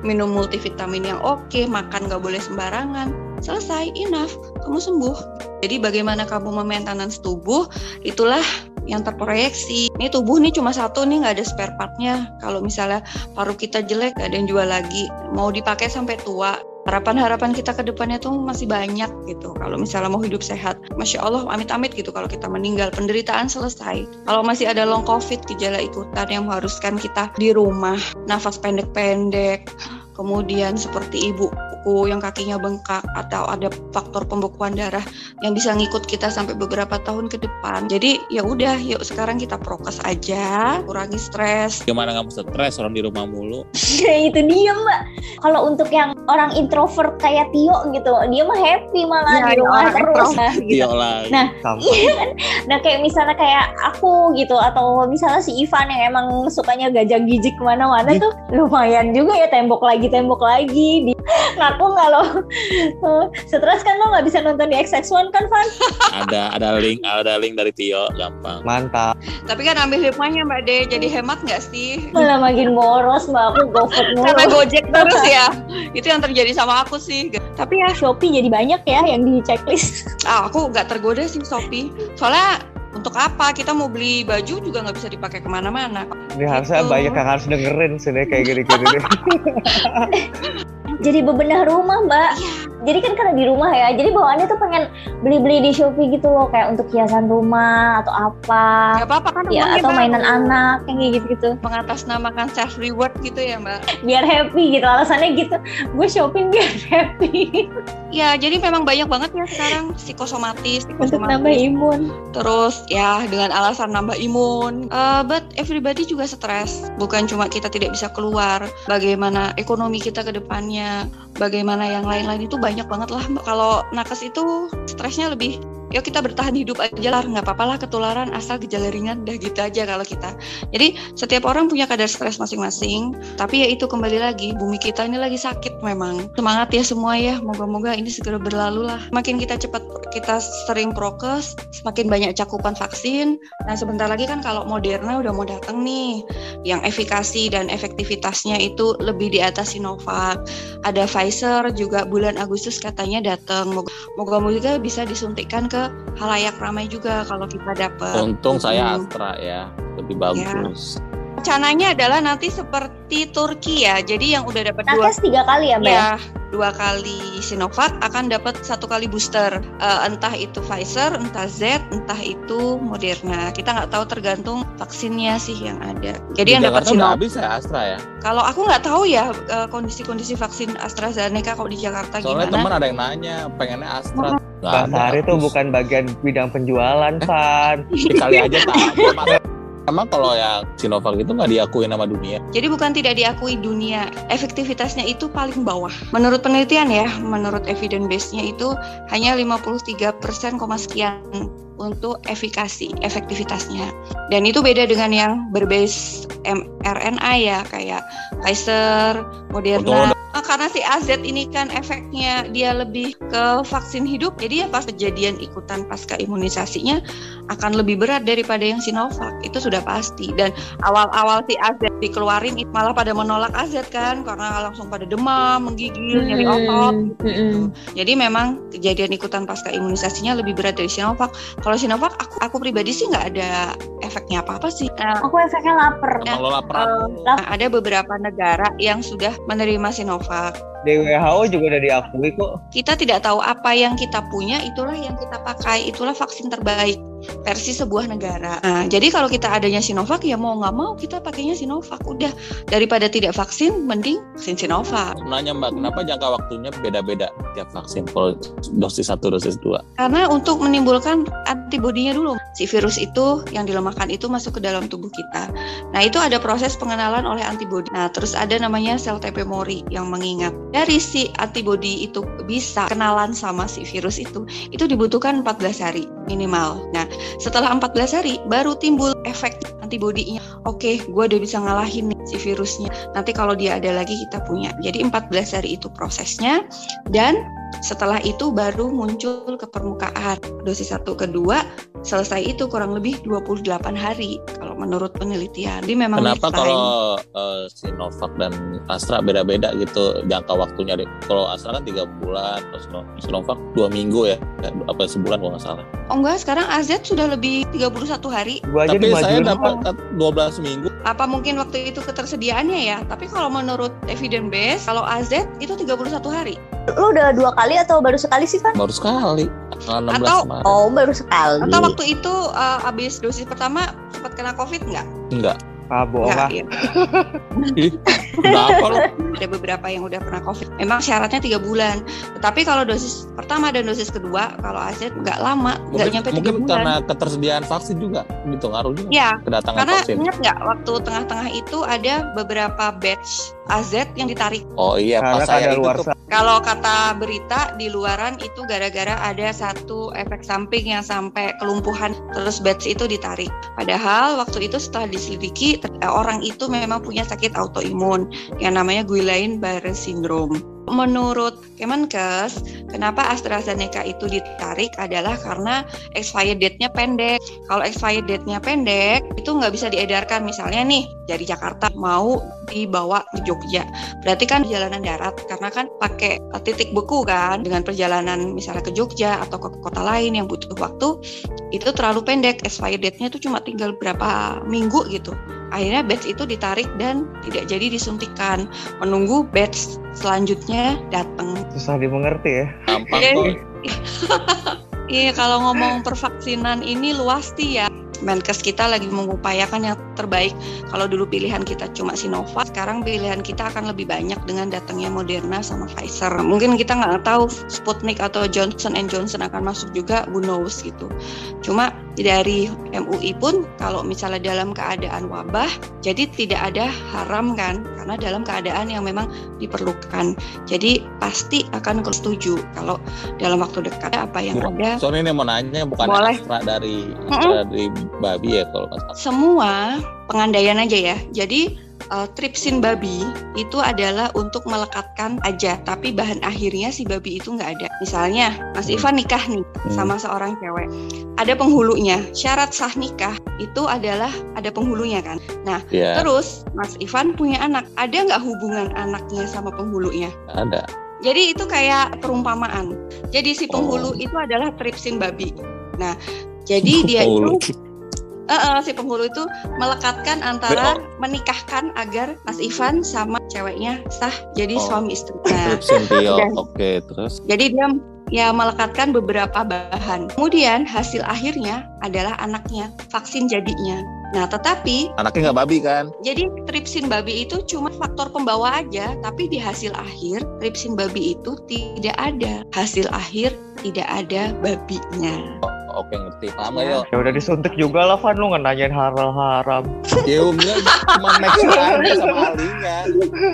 minum multivitamin yang oke makan nggak boleh sembarangan selesai enough kamu sembuh. Jadi bagaimana kamu memaintenance tubuh itulah yang terproyeksi. Ini tubuh nih cuma satu nih nggak ada spare partnya. Kalau misalnya paru kita jelek gak ada yang jual lagi. Mau dipakai sampai tua harapan-harapan kita ke depannya tuh masih banyak gitu. Kalau misalnya mau hidup sehat, masya Allah, amit-amit gitu. Kalau kita meninggal, penderitaan selesai. Kalau masih ada long covid, gejala ikutan yang mengharuskan kita di rumah, nafas pendek-pendek, kemudian seperti ibuku yang kakinya bengkak atau ada faktor pembekuan darah yang bisa ngikut kita sampai beberapa tahun ke depan. Jadi ya udah, yuk sekarang kita prokes aja, kurangi stres. Gimana kamu stres orang di rumah mulu? itu dia mbak. Kalau untuk yang orang introvert kayak Tio gitu, dia mah happy malah Ya, di ya, rumah orang terus. Nah, gitu. Iya lah. Nah. Iya kan? Nah kayak misalnya kayak aku gitu atau misalnya si Ivan yang emang sukanya gajah gijik ke mana-mana Ih. tuh lumayan juga ya tembok lagi tembok lagi di ngaku nggak lo Eh, stres kan lo nggak bisa nonton di XX1 kan Van ada ada link ada link dari Tio gampang. mantap Tapi kan ambil hikmahnya Mbak De, jadi hemat nggak sih? malah makin boros mbak aku GoFood Karena mulu Gojek terus ya. Itu yang terjadi sama aku sih. Tapi ya, Shopee jadi banyak ya yang di checklist ah, aku nggak tergoda sih Shopee. Soalnya untuk apa? Kita mau beli baju juga nggak bisa dipakai ke mana-mana. ini harusnya Gitu. banyak yang harus dengerin sih nih, kayak gini-gini jadi bebenah rumah mbak jadi kan karena di rumah ya jadi bawaannya tuh pengen beli-beli di Shopee gitu loh kayak untuk hiasan rumah atau apa Gak apa-apa kan ya atau baru. mainan anak yang kayak gitu-gitu Mengatasnamakan self reward gitu ya Mbak. biar happy gitu alasannya gitu gue shopping biar happy Ya, jadi memang banyak banget ya sekarang psikosomatis, untuk psikosomatis. nambah imun Terus ya dengan alasan nambah imun. Uh, but everybody juga stres. Bukan cuma kita tidak bisa keluar. Bagaimana ekonomi kita ke depannya. Bagaimana yang lain-lain itu banyak banget lah. Kalau nakes itu stresnya lebih yuk kita bertahan hidup aja lah nggak apa-apa lah ketularan asal gejala ringan dah gitu aja kalau kita. Jadi setiap orang punya kadar stres masing-masing tapi ya itu kembali lagi bumi kita ini lagi sakit memang. Semangat ya semua ya moga-moga ini segera berlalu lah. Makin kita cepat kita sering prokes semakin banyak cakupan vaksin. Nah sebentar lagi kan kalau Moderna udah mau datang nih yang efikasi dan efektivitasnya itu lebih di atas Sinovac. Ada Pfizer juga bulan Agustus katanya datang. Moga-moga bisa disuntikkan ke halayak ramai juga kalau kita dapat Untung saya. Astra ya, lebih bagus. rencananya adalah nanti seperti Turki ya jadi yang udah dapat dua tiga kali ya mbak ya? ya dua kali Sinovac akan dapat satu kali booster Eh, entah itu Pfizer entah Z entah itu Moderna kita nggak tahu tergantung vaksinnya sih yang ada jadi Di yang dapat Jakarta Sinovac habis ya Astra ya. kalau aku nggak tahu ya eh, kondisi-kondisi vaksin AstraZeneca kalau di Jakarta Soalnya gimana teman ada yang nanya pengennya Astra. Bang Sari tuh bukan bagian bidang penjualan, Van. Sekali aja tak. Emang kalau yang Sinovac itu nggak diakui nama dunia. Jadi bukan tidak diakui dunia, efektivitasnya itu paling bawah. Menurut penelitian ya, menurut evidence base-nya itu hanya 53 persen sekian untuk efikasi, efektivitasnya. Dan itu beda dengan yang berbase mRNA ya, kayak Pfizer, Moderna. Ah, Karena si AZ ini kan efeknya dia lebih ke vaksin hidup, jadi ya pas kejadian ikutan pasca imunisasinya akan lebih berat daripada yang Sinovac, itu sudah pasti. Dan awal-awal si AZ dikeluarin malah pada menolak AZ kan karena langsung pada demam, menggigil, nyeri otot gitu. Jadi memang kejadian ikutan pasca imunisasinya lebih berat dari Sinovac. Kalau Sinovac aku, aku pribadi sih nggak ada efeknya apa-apa sih. Nah, Aku efeknya lapar. Emang lo lapar nah, ada beberapa negara yang sudah menerima Sinovac. Di WHO juga udah diakui kok. Kita tidak tahu apa yang kita punya, itulah yang kita pakai, itulah vaksin terbaik versi sebuah negara. Nah, jadi kalau kita adanya Sinovac ya mau nggak mau kita pakainya Sinovac. Udah daripada tidak vaksin, mending vaksin Sinovac. Nanya Mbak, kenapa jangka waktunya beda-beda tiap vaksin? Kalau dosis 1, dosis 2. Karena untuk menimbulkan antibodinya dulu, si virus itu yang dilemahkan itu masuk ke dalam tubuh kita. Nah, itu ada proses pengenalan oleh antibodi. Nah, terus ada namanya sel T memori yang mengingat. Dari si antibodi itu bisa kenalan sama si virus itu, itu dibutuhkan 14 hari minimal. Nah, setelah 14 hari baru timbul efek antibodinya. Oke, gue udah bisa ngalahin nih si virusnya. Nanti kalau dia ada lagi kita punya. Jadi 14 hari itu prosesnya dan setelah itu baru muncul ke permukaan. Dosis satu kedua selesai itu kurang lebih 28 hari kalau menurut penelitian. Jadi memang Kenapa time. kalau eh, Sinovac dan Astra beda-beda gitu jangka waktunya? deh? Kalau Astra kan tiga bulan, terus Sino- Sinovac dua minggu ya, Kayak apa sebulan kalau nggak salah. Oh enggak, sekarang AZ sudah lebih 31 hari. Gua aja Tapi saya dapat Van. 12 minggu. Apa mungkin waktu itu ketersediaannya ya? Tapi kalau menurut evidence base, kalau AZ itu 31 hari. Lu udah dua kali atau baru sekali sih Van? baru sekali tanggal 16 Atau- kemarin Oh baru sekali. Atau waktu itu uh, habis dosis pertama sempat kena COVID nggak? enggak Ah, bohong Nggak, ah. ya. udah apa lo ada beberapa yang udah pernah COVID. Memang syaratnya tiga bulan. Tetapi kalau dosis pertama dan dosis kedua, kalau AZ nggak lama, nggak mungkin, nyampe tiga mungkin bulan. karena ketersediaan vaksin juga gitu ngaruh juga Ya, kedatangan karena vaksin ingat nggak waktu tengah-tengah itu ada beberapa batch AZ yang ditarik. oh iya Karena pas saya ada itu luar tuh Kalau kata berita di luaran itu gara-gara ada satu efek samping yang sampai kelumpuhan terus batch itu ditarik. Padahal waktu itu setelah diselidiki eh, orang itu memang punya sakit autoimun yang namanya Guillain-Barré syndrome. Menurut Kemenkes, kenapa AstraZeneca itu ditarik adalah karena expired date-nya pendek. Kalau expired date-nya pendek, itu nggak bisa diedarkan. Misalnya nih, dari Jakarta mau dibawa ke Jogja. Berarti kan perjalanan darat, karena kan pakai titik beku kan, dengan perjalanan misalnya ke Jogja atau ke kota lain yang butuh waktu, itu terlalu pendek. Expired date-nya itu cuma tinggal berapa minggu gitu. Akhirnya batch itu ditarik dan tidak jadi disuntikan. Menunggu batch selanjutnya datang. Susah dimengerti ya. gampang Iya. kok Iya, kalau ngomong pervaksinan ini luas sih ya. Menkes kita lagi mengupayakan yang terbaik. Kalau dulu pilihan kita cuma Sinovac, sekarang pilihan kita akan lebih banyak dengan datangnya Moderna sama Pfizer. Mungkin kita nggak tahu Sputnik atau Johnson Johnson akan masuk juga, who knows gitu. Cuma dari MUI pun kalau misalnya dalam keadaan wabah, jadi tidak ada haram kan, karena dalam keadaan yang memang diperlukan. Jadi pasti akan setuju kalau dalam waktu dekat apa yang ada. Soalnya ini mau nanya bukan Boleh. dari dari babi ya kalau nggak salah. Semua pengandaian aja ya. Jadi eh, tripsin babi itu adalah untuk melekatkan aja, tapi bahan akhirnya si babi itu nggak ada. Misalnya Mas Hmm. Ivan nikah nih sama seorang cewek, ada penghulunya. Syarat sah nikah itu adalah ada penghulunya kan. Ya, Terus Mas Ivan punya anak, ada nggak hubungan anaknya sama penghulunya? ada. Jadi itu kayak perumpamaan. Jadi si penghulu Oh. itu adalah tripsin babi. Nah, jadi dia itu Eh, eh, si penghulu itu melekatkan antara menikahkan agar Mas Ivan sama ceweknya sah jadi Oh. suami istri. Nah, Oke, terus jadi dia ya melekatkan beberapa bahan. Kemudian hasil akhirnya adalah anaknya, vaksin jadinya. Nah, tetapi anaknya nggak babi kan? jadi tripsin babi itu cuma faktor pembawa aja, tapi di hasil akhir tripsin babi itu tidak ada. Hasil akhir tidak ada babinya. Oke, ngerti. Lama Ya. Ya udah disuntik juga lah Van lu nggak nanyain halal haram. Ya enggak, cuma make sure aja sama ahlinya.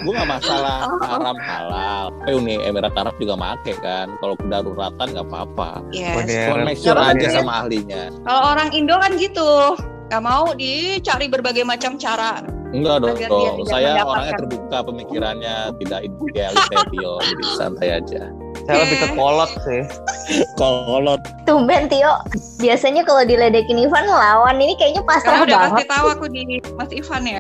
Gue nggak masalah haram halal. Tapi Uni Emirat Arab juga make kan. Kalau kedaruratan nggak apa-apa. Yes. Cuma make sure aja sama ahlinya. Kalau orang Indo kan gitu, nggak mau dicari berbagai macam cara. Enggak dong, dong. saya orangnya terbuka pemikirannya, tidak idealis jadi santai aja. Saya lebih ke kolot sih. Kalau Tumben Tio, biasanya kalau diledekin Ivan lawan ini kayaknya pasrah Karena udah banget. pasti tahu aku di Mas Ivan ya.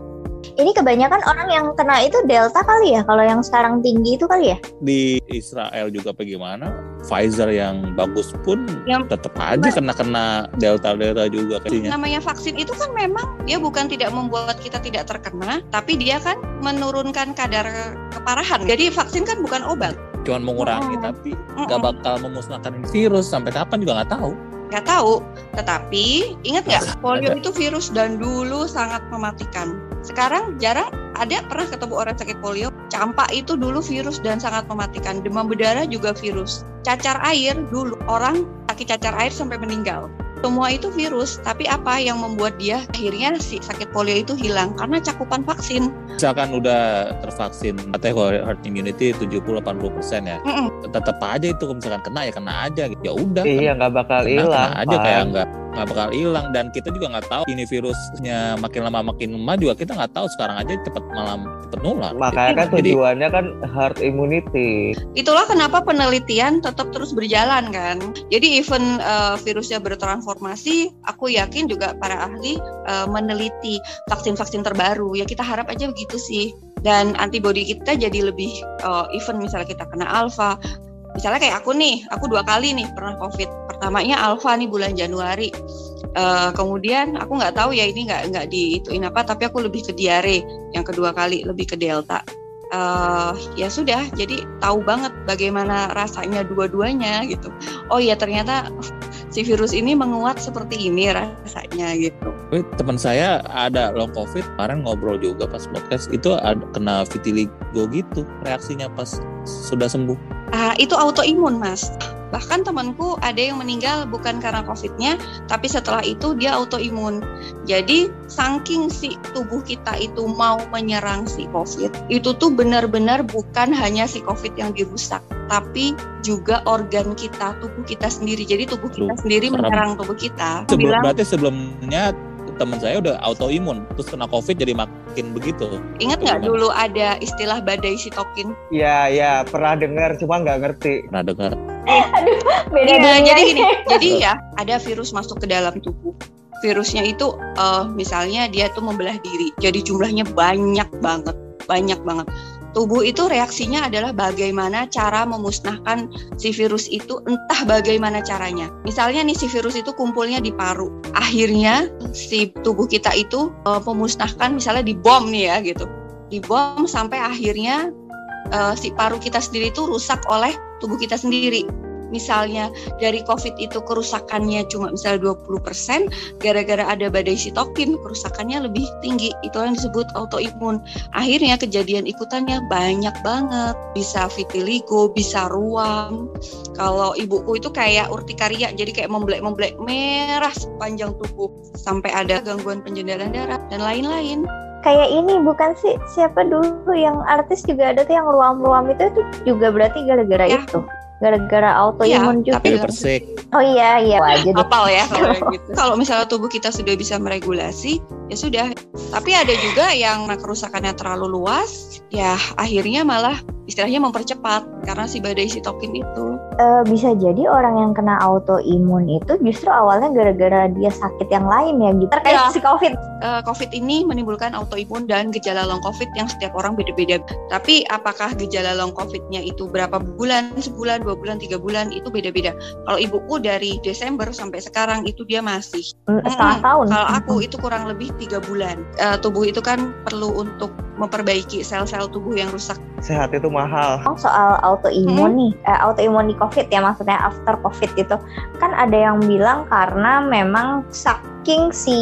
Ini kebanyakan orang yang kena itu Delta kali ya, kalau yang sekarang tinggi itu kali ya. di Israel juga apa gimana, Pfizer yang bagus pun Yang- tetap aja kena-kena delta-delta juga kayaknya. Namanya vaksin itu kan memang dia bukan tidak membuat kita tidak terkena, tapi dia kan menurunkan kadar keparahan. Jadi vaksin kan bukan obat. Cuman mengurangi, Mm-mm. tapi nggak bakal memusnahkan virus sampai kapan juga nggak tahu. Nggak tahu. Tetapi ingat nggak polio itu virus dan dulu sangat mematikan. Sekarang jarang ada pernah ketemu orang sakit polio. Campak itu dulu virus dan sangat mematikan. Demam berdarah juga virus. Cacar air dulu orang sakit cacar air sampai meninggal. Semua itu virus, tapi apa yang membuat dia akhirnya si sakit polio itu hilang karena cakupan vaksin. Misalkan udah tervaksin, katanya kalau herd immunity 70-80% ya. Mm-mm. Tetap aja itu misalkan kena ya kena aja gitu. Ya udah. Iya nggak bakal hilang. kena aja kayak nggak nggak bakal hilang dan kita juga nggak tahu ini virusnya makin lama makin lemah juga kita nggak tahu sekarang aja cepet malam cepet nular. Makanya kan Jadi- tujuannya kan herd immunity. Itulah kenapa penelitian tetap terus berjalan kan. Jadi even uh, virusnya bertransformasi, aku yakin juga para ahli uh, meneliti vaksin-vaksin terbaru. Ya kita harap aja begitu sih. Dan antibodi kita jadi lebih uh, even misalnya kita kena alfa. Misalnya kayak aku nih, aku dua kali nih pernah COVID. Pertamanya alfa nih bulan Januari. Uh, kemudian aku nggak tahu ya ini nggak nggak diituin apa, tapi aku lebih ke diare. Yang kedua kali lebih ke delta eh ya sudah jadi tahu banget bagaimana rasanya dua-duanya gitu oh ya ternyata si virus ini menguat seperti ini rasanya gitu Tapi teman saya ada long covid kemarin ngobrol juga pas podcast itu ada kena vitiligo gitu reaksinya pas sudah sembuh. Ah, itu autoimun mas. Bahkan temanku ada yang meninggal bukan karena covidnya tapi setelah itu dia autoimun. Jadi saking si tubuh kita itu mau menyerang si covid itu tuh benar-benar bukan hanya si covid yang dirusak tapi juga organ kita tubuh kita sendiri. Jadi tubuh kita sendiri serem. menyerang tubuh kita. Sebelum bilang berarti sebelumnya teman saya udah autoimun terus kena covid jadi makin begitu. ingat nggak dulu ada istilah badai sitokin Iya iya pernah dengar cuma nggak ngerti. Pernah dengar? Beda Iya, jadi gini, jadi ya ada virus masuk ke dalam tubuh. Virusnya itu eh, misalnya dia tuh membelah diri, jadi jumlahnya banyak banget, banyak banget. Tubuh itu reaksinya adalah bagaimana cara memusnahkan si virus itu, entah bagaimana caranya. Misalnya nih si virus itu kumpulnya di paru, akhirnya si tubuh kita itu eh, memusnahkan, misalnya dibom nih ya gitu, dibom sampai akhirnya eh, si paru kita sendiri itu rusak oleh tubuh kita sendiri. Misalnya dari COVID itu kerusakannya cuma misalnya 20%, gara-gara ada badai sitokin kerusakannya lebih tinggi. Itu yang disebut autoimun. Akhirnya kejadian ikutannya banyak banget. Bisa vitiligo, bisa ruam. Kalau ibuku itu kayak urtikaria, jadi kayak memblek-memblek merah sepanjang tubuh sampai ada gangguan penjendalan darah dan lain-lain. Kayak ini bukan sih siapa dulu yang artis juga ada tuh yang ruam-ruam itu itu juga berarti gara-gara Ya. itu. Gara-gara autoimun juga. Tapi persik. Oh iya iya Wah, jadi Apal ya kalau gitu. Kalau misalnya tubuh kita sudah bisa meregulasi, ya sudah. Tapi ada juga yang kerusakannya terlalu luas, ya akhirnya malah istilahnya mempercepat karena si badai sitokin itu. Eh, bisa jadi orang yang kena autoimun itu justru awalnya gara-gara dia sakit yang lain ya gitu. Terkait Ya. si COVID. Eh, COVID ini menimbulkan autoimun dan gejala long COVID yang setiap orang beda-beda. Tapi apakah gejala long COVID-nya itu berapa bulan, sebulan, dua bulan, tiga bulan itu beda-beda. Kalau ibuku dari Desember sampai sekarang itu dia masih. Mm, setengah Mm-mm. tahun. Kalau aku itu kurang lebih tiga bulan. Eh, tubuh itu kan perlu untuk memperbaiki sel-sel tubuh yang rusak. Sehat itu mahal. Oh, soal autoimun nih, eh, autoimun di COVID ya maksudnya after COVID itu kan ada yang bilang karena memang saking si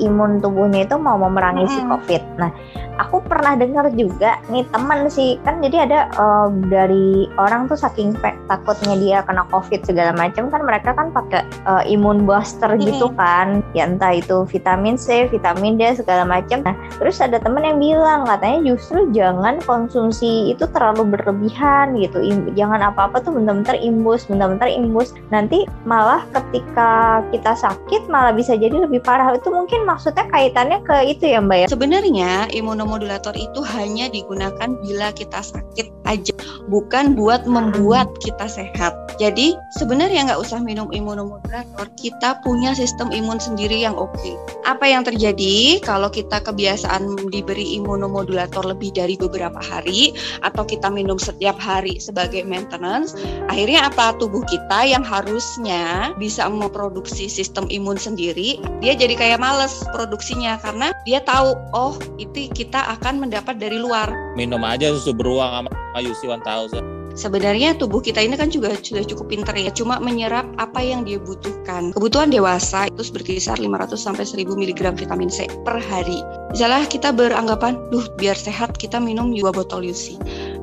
imun tubuhnya itu mau memerangi si Mm-mm. COVID. Nah, aku pernah dengar juga nih teman sih kan jadi ada eh, dari orang tuh saking takutnya dia kena COVID segala macam kan mereka kan pakai eh, imun booster gitu kan, ya entah itu vitamin C, vitamin D segala macam. Nah, terus ada temen yang bilang katanya justru jangan konsumsi itu terlalu berlebihan gitu Im- jangan apa-apa tuh bener-bener imbus bener-bener imbus nanti malah ketika kita sakit malah bisa jadi lebih parah itu mungkin maksudnya kaitannya ke itu ya mbak ya Sebenarnya imunomodulator itu hanya digunakan bila kita sakit aja, bukan buat membuat kita sehat. Jadi sebenarnya nggak usah minum imunomodulator, kita punya sistem imun sendiri yang oke. Apa yang terjadi kalau kita kebiasaan diberi imunomodulator lebih dari beberapa hari atau kita minum setiap hari sebagai maintenance, akhirnya apa? Tubuh kita yang harusnya bisa memproduksi sistem imun sendiri, dia jadi kayak males produksinya karena dia tahu, oh itu kita akan mendapat dari luar. Minum aja susu beruang sama UC 1000. Sebenarnya tubuh kita ini kan juga sudah cukup pinter ya, cuma menyerap apa yang dia butuhkan. Kebutuhan dewasa itu berkisar 500 sampai 1000 mg vitamin C per hari. Misalnya kita beranggapan, duh biar sehat kita minum 2 botol UC.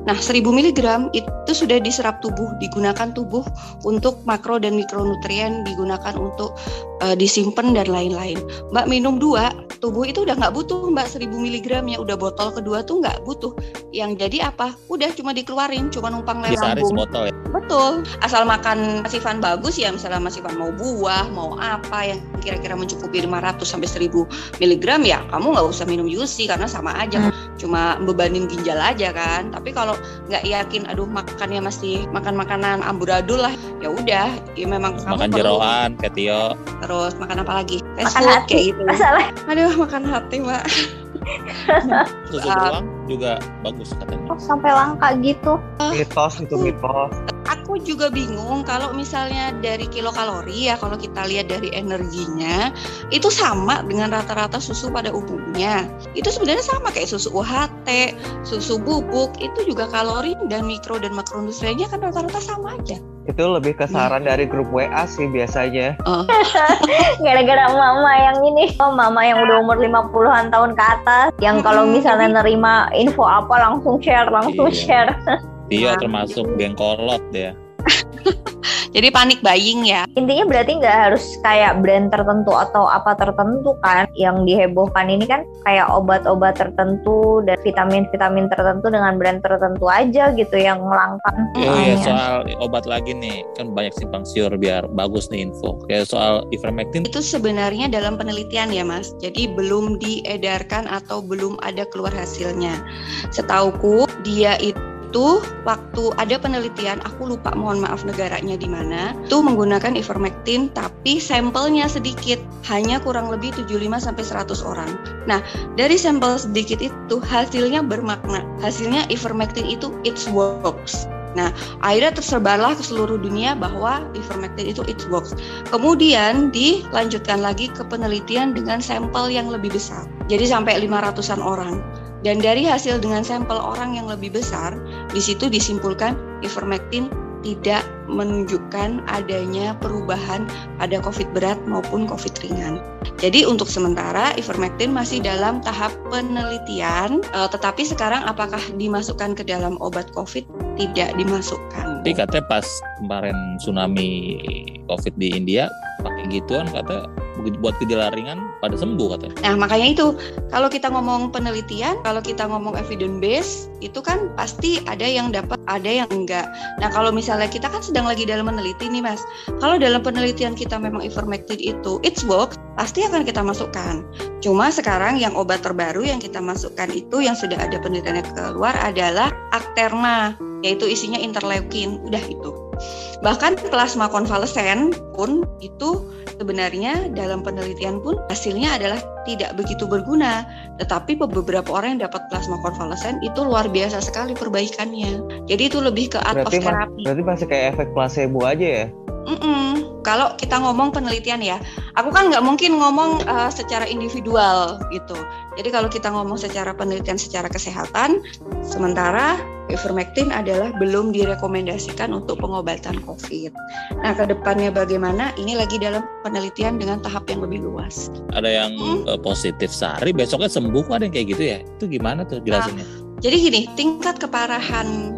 Nah, 1000 mg itu sudah diserap tubuh, digunakan tubuh untuk makro dan mikronutrien, digunakan untuk eh, disimpan dan lain-lain. Mbak minum dua, tubuh itu udah nggak butuh Mbak 1000 mg ya, udah botol kedua tuh nggak butuh. Yang jadi apa? Udah cuma dikeluarin, cuma numpang lewat lambung. sebotol ya. Betul. Asal makan masifan bagus ya, misalnya masifan mau buah, mau apa yang kira-kira mencukupi 500 sampai 1000 mg ya, kamu nggak usah minum UC karena sama aja, cuma bebanin ginjal aja kan. Tapi kalau nggak yakin, aduh makannya masih makan makanan amburadul lah, ya udah, ya memang kamu Makan jeroan, kayak Tio. Terus makan apa lagi? Fast Makan food hati. kayak gitu. masalah Aduh, makan hati mbak. Susu Ah. beruang juga bagus katanya. oh, sampai langka gitu Mitos itu mitos. Aku juga bingung kalau misalnya dari kilokalori ya kalau kita lihat dari energinya itu sama dengan rata-rata susu pada umumnya. Itu sebenarnya sama kayak susu UHT, susu bubuk itu juga kalori dan mikro dan makronutriennya kan rata-rata sama aja. Itu lebih ke saran dari grup WA sih biasanya. gara-gara mama yang ini oh mama yang udah umur 50-an tahun ke atas yang kalau misalnya nerima info apa langsung share langsung Iya. share Tio Nah, termasuk geng kolot ya. Jadi panik buying ya. intinya berarti nggak harus kayak brand tertentu atau apa tertentu kan yang dihebohkan ini kan kayak obat-obat tertentu dan vitamin-vitamin tertentu dengan brand tertentu aja gitu yang langka Oh iya soal obat lagi nih kan banyak simpang siur biar bagus nih info. Kayak soal ivermectin Itu sebenarnya dalam penelitian ya Mas. Jadi belum diedarkan atau belum ada keluar hasilnya. Setauku dia itu waktu ada penelitian, aku lupa mohon maaf negaranya di mana, itu menggunakan ivermectin tapi sampelnya sedikit, hanya kurang lebih 75 sampai 100 orang. Nah, dari sampel sedikit itu hasilnya bermakna. Hasilnya ivermectin itu it works. Nah, akhirnya tersebarlah ke seluruh dunia bahwa ivermectin itu it works. Kemudian dilanjutkan lagi ke penelitian dengan sampel yang lebih besar. Jadi sampai 500-an orang. Dan dari hasil dengan sampel orang yang lebih besar, di situ disimpulkan ivermectin tidak menunjukkan adanya perubahan pada COVID berat maupun COVID ringan. Jadi untuk sementara ivermectin masih dalam tahap penelitian, eh, tetapi sekarang apakah dimasukkan ke dalam obat COVID? Tidak dimasukkan. Tapi katanya pas kemarin tsunami COVID di India pakai gituan kata begitu buat gejala ringan pada sembuh katanya. Nah, makanya itu kalau kita ngomong penelitian, kalau kita ngomong evidence base, itu kan pasti ada yang dapat, ada yang enggak. Nah, kalau misalnya kita kan sedang lagi dalam meneliti nih, Mas. Kalau dalam penelitian kita memang ivermectin itu it's work, pasti akan kita masukkan. Cuma sekarang yang obat terbaru yang kita masukkan itu yang sudah ada penelitiannya keluar adalah Acterna, yaitu isinya interleukin. Udah itu. Bahkan plasma konvalesen pun itu sebenarnya dalam penelitian pun hasilnya adalah tidak begitu berguna. Tetapi beberapa orang yang dapat plasma konvalesen itu luar biasa sekali perbaikannya. Jadi itu lebih ke art Berarti, of therapy. berarti masih kayak efek placebo aja ya? Mm-mm. Kalau kita ngomong penelitian ya, aku kan nggak mungkin ngomong uh, secara individual gitu. Jadi kalau kita ngomong secara penelitian secara kesehatan, sementara ivermectin adalah belum direkomendasikan untuk pengobatan COVID. Nah, ke depannya bagaimana? Ini lagi dalam penelitian dengan tahap yang lebih luas. Ada yang Hmm. eh, positif sehari besoknya sembuh ada yang kayak gitu ya. Itu gimana tuh jelasinnya? Jadi gini, tingkat keparahan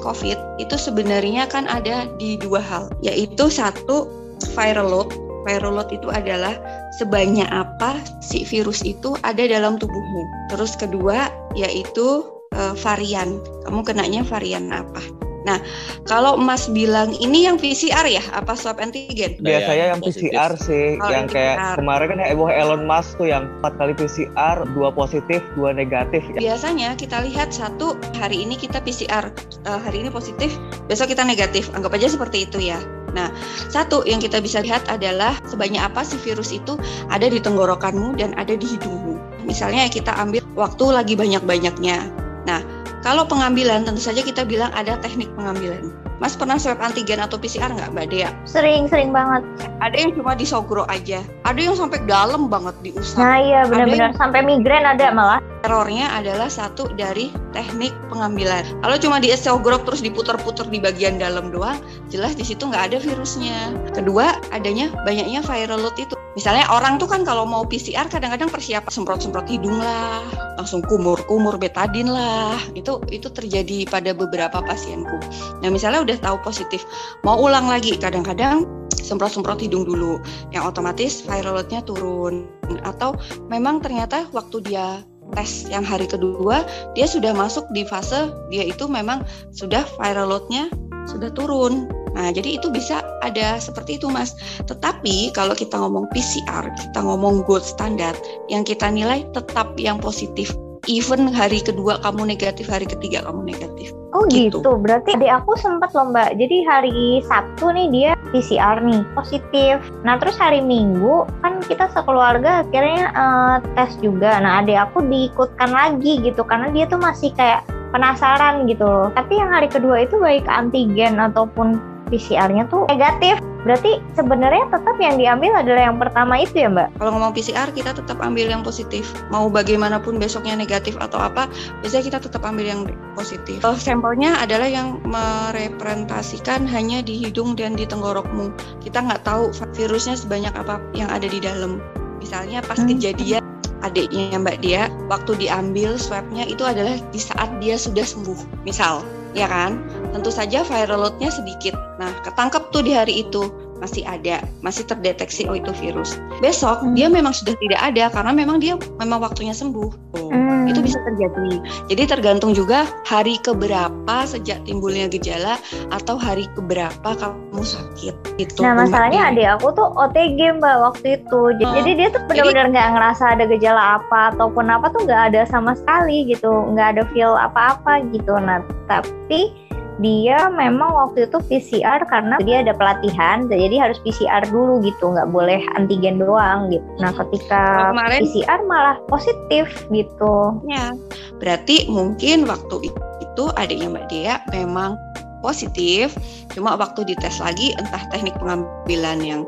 COVID itu sebenarnya kan ada di dua hal, yaitu satu viral load. Viral load itu adalah sebanyak apa si virus itu ada dalam tubuhmu. Terus kedua yaitu eh, varian. Kamu kenanya varian apa? Nah, kalau Mas bilang ini yang PCR ya, apa swab antigen? Ada Biasanya yang positif. PCR sih, Oh, yang kayak PCR. kemarin kan heboh Elon Musk tuh yang empat kali PCR, dua positif, dua negatif. Biasanya kita lihat satu hari ini kita PCR, eh, hari ini positif, besok kita negatif. Anggap aja seperti itu ya. Nah, satu yang kita bisa lihat adalah sebanyak apa si virus itu ada di tenggorokanmu dan ada di hidungmu. Misalnya kita ambil waktu lagi banyak-banyaknya. Nah, kalau pengambilan tentu saja kita bilang ada teknik pengambilan. Mas pernah swab antigen atau PCR nggak, Mbak Dea? Sering-sering banget. Ada yang cuma disogro aja, ada yang sampai dalam banget diusap. Nah iya benar-benar sampai migrain ada malah. Errornya adalah satu dari teknik pengambilan. Kalau cuma di esogrok terus diputer-puter di bagian dalam doang, jelas di situ nggak ada virusnya. Kedua, adanya banyaknya viral load itu. Misalnya orang tuh kan kalau mau PCR kadang-kadang persiapan semprot-semprot hidung lah, langsung kumur-kumur betadin lah. Itu itu terjadi pada beberapa pasienku. Nah misalnya udah tahu positif, mau ulang lagi kadang-kadang semprot-semprot hidung dulu, yang otomatis viral load-nya turun. Atau memang ternyata waktu dia tes yang hari kedua dia sudah masuk di fase dia itu memang sudah viral load-nya sudah turun. Nah, jadi itu bisa ada seperti itu, Mas. Tetapi kalau kita ngomong PCR, kita ngomong gold standard, yang kita nilai tetap yang positif. Even hari kedua kamu negatif, hari ketiga kamu negatif. Oh Gitu. gitu. Berarti adik aku sempat loh mbak. Jadi hari Sabtu nih dia PCR nih positif. Nah terus hari Minggu kan kita sekeluarga akhirnya eh, tes juga. Nah adik aku diikutkan lagi gitu karena dia tuh masih kayak penasaran gitu loh. Tapi yang hari kedua itu baik antigen ataupun PCR-nya tuh negatif. Berarti sebenarnya tetap yang diambil adalah yang pertama itu ya mbak? Kalau ngomong PCR kita tetap ambil yang positif. Mau bagaimanapun besoknya negatif atau apa, biasanya kita tetap ambil yang positif. Eh, sampelnya adalah yang merepresentasikan hanya di hidung dan di tenggorokmu. Kita nggak tahu virusnya sebanyak apa yang ada di dalam. Misalnya pas Hmm. kejadian adiknya Mbak Dia, waktu diambil swabnya itu adalah di saat dia sudah sembuh. Misal, ya kan? Tentu saja viral load-nya sedikit. Nah, ketangkep tuh di hari itu masih ada, masih terdeteksi oh itu virus. Besok Hmm. dia memang sudah tidak ada karena memang dia memang waktunya sembuh. Tuh, Hmm. Itu bisa terjadi. Jadi tergantung juga hari keberapa sejak timbulnya gejala atau hari keberapa kamu sakit. Gitu. Nah masalahnya Dia. adik aku tuh OTG mbak waktu itu. Jadi, Oh. jadi dia tuh benar-benar nggak ngerasa ada gejala apa ataupun apa tuh nggak ada sama sekali gitu, nggak ada feel apa-apa gitu. Nah tapi dia memang waktu itu PCR karena dia ada pelatihan, jadi harus PCR dulu gitu, nggak boleh antigen doang gitu. Nah ketika Kalau kemarin- PCR malah positif gitu. Ya, berarti mungkin waktu itu adiknya Mbak Dea memang positif, cuma waktu dites lagi entah teknik pengambilan yang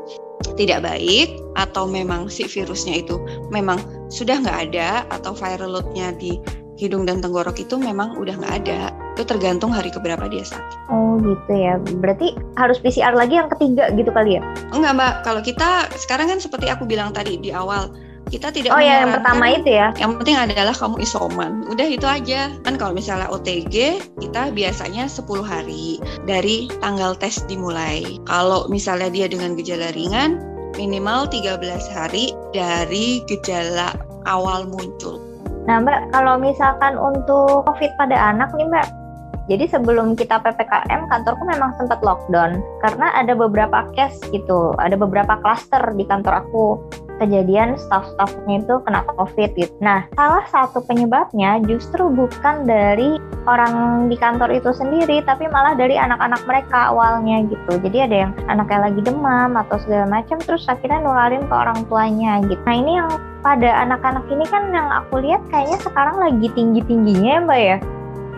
tidak baik atau memang si virusnya itu memang sudah nggak ada atau viral load-nya di hidung dan tenggorok itu memang udah nggak ada. Itu tergantung hari keberapa dia sakit. Oh gitu ya. Berarti harus PCR lagi yang ketiga gitu kali ya? Enggak mbak, kalau kita sekarang kan seperti aku bilang tadi di awal, kita tidak Oh ya yang pertama itu ya. Yang penting adalah kamu isoman. Udah itu aja. Kan kalau misalnya OTG, kita biasanya 10 hari dari tanggal tes dimulai. Kalau misalnya dia dengan gejala ringan, minimal 13 hari dari gejala awal muncul. Nah Mbak, kalau misalkan untuk COVID pada anak nih Mbak, jadi sebelum kita PPKM, kantorku memang sempat lockdown karena ada beberapa case gitu, ada beberapa klaster di kantor aku kejadian staff-staffnya itu kena COVID gitu. Nah, salah satu penyebabnya justru bukan dari orang di kantor itu sendiri, tapi malah dari anak-anak mereka awalnya gitu. Jadi ada yang anaknya lagi demam atau segala macam, terus akhirnya nularin ke orang tuanya gitu. Nah ini yang pada anak-anak ini kan yang aku lihat kayaknya sekarang lagi tinggi-tingginya ya Mbak ya.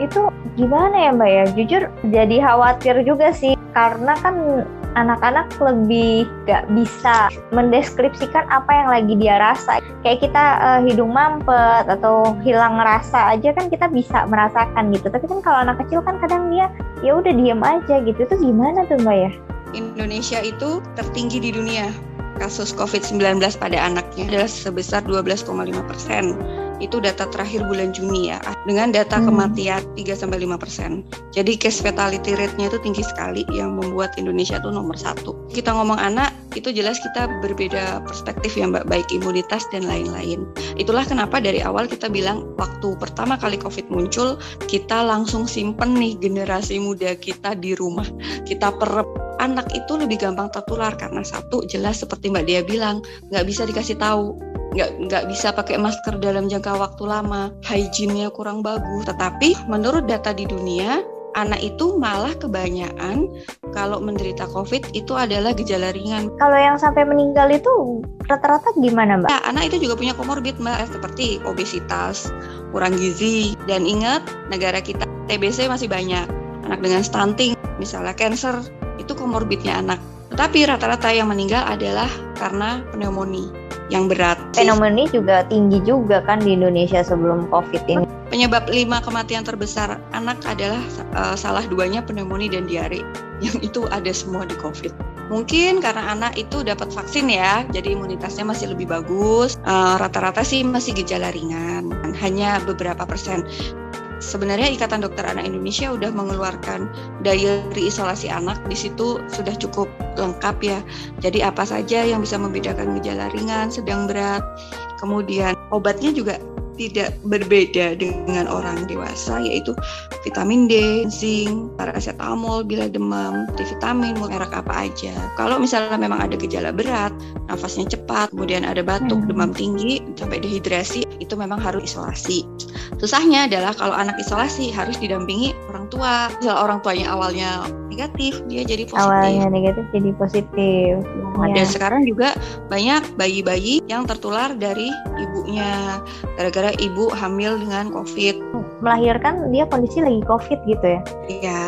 Itu gimana ya Mbak ya? Jujur jadi khawatir juga sih karena kan anak-anak lebih gak bisa mendeskripsikan apa yang lagi dia rasa. Kayak kita eh, hidung mampet atau hilang rasa aja kan kita bisa merasakan gitu. Tapi kan kalau anak kecil kan kadang dia ya udah diem aja gitu. Itu gimana tuh Mbak ya? Indonesia itu tertinggi di dunia. Kasus COVID-19 pada anaknya adalah sebesar 12,5 persen. Itu data terakhir bulan Juni ya. Dengan data Hmm. kematian 3-5 persen. Jadi case fatality rate-nya itu tinggi sekali yang membuat Indonesia itu nomor satu. Kita ngomong anak, itu jelas kita berbeda perspektif ya Mbak, baik imunitas dan lain-lain. Itulah kenapa dari awal kita bilang waktu pertama kali COVID muncul, kita langsung simpen nih generasi muda kita di rumah. Kita perep anak itu lebih gampang tertular karena satu jelas seperti Mbak Dia bilang nggak bisa dikasih tahu nggak nggak bisa pakai masker dalam jangka waktu lama hygiene-nya kurang bagus tetapi menurut data di dunia anak itu malah kebanyakan kalau menderita COVID itu adalah gejala ringan. Kalau yang sampai meninggal itu rata-rata gimana Mbak? Nah, anak itu juga punya komorbid mbak seperti obesitas, kurang gizi, dan ingat negara kita TBC masih banyak. Anak dengan stunting, misalnya cancer, itu komorbidnya anak. Tetapi rata-rata yang meninggal adalah karena pneumonia yang berat. Fenomena juga tinggi juga kan di Indonesia sebelum COVID ini. Penyebab lima kematian terbesar anak adalah eh, salah duanya pneumonia dan diare. Yang itu ada semua di COVID. Mungkin karena anak itu dapat vaksin ya, jadi imunitasnya masih lebih bagus. Eh, Rata-rata sih masih gejala ringan, hanya beberapa persen. Sebenarnya Ikatan Dokter Anak Indonesia udah mengeluarkan diary isolasi anak. Di situ sudah cukup lengkap ya. Jadi apa saja yang bisa membedakan gejala ringan, sedang berat. Kemudian obatnya juga tidak berbeda dengan orang dewasa yaitu vitamin D, zinc, paracetamol bila demam, multivitamin, merek apa aja. Kalau misalnya memang ada gejala berat, nafasnya cepat, kemudian ada batuk, Hmm. demam tinggi, sampai dehidrasi, itu memang harus isolasi. Susahnya adalah kalau anak isolasi harus didampingi orang tua. Misalnya orang tuanya awalnya negatif, dia jadi positif. Awalnya negatif jadi positif. Nah, Iya. Dan sekarang juga banyak bayi-bayi yang tertular dari ibunya gara-gara ibu hamil dengan COVID. Melahirkan dia kondisi lagi COVID gitu ya. Ya,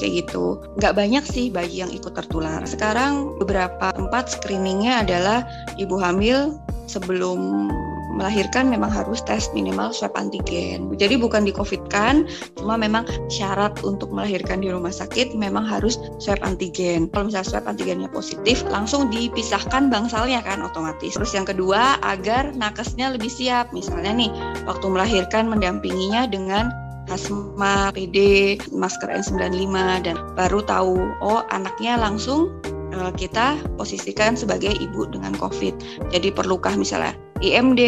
kayak gitu. Nggak banyak sih bayi yang ikut tertular. Sekarang beberapa tempat screeningnya adalah ibu hamil sebelum melahirkan memang harus tes minimal swab antigen. Jadi bukan di COVID kan, cuma memang syarat untuk melahirkan di rumah sakit memang harus swab antigen. Kalau misalnya swab antigennya positif, langsung dipisahkan bangsalnya kan otomatis. Terus yang kedua, agar nakesnya lebih siap. Misalnya nih, waktu melahirkan mendampinginya dengan asma, PD, masker N95 dan baru tahu oh anaknya langsung eh, kita posisikan sebagai ibu dengan COVID. Jadi perlukah misalnya IMD,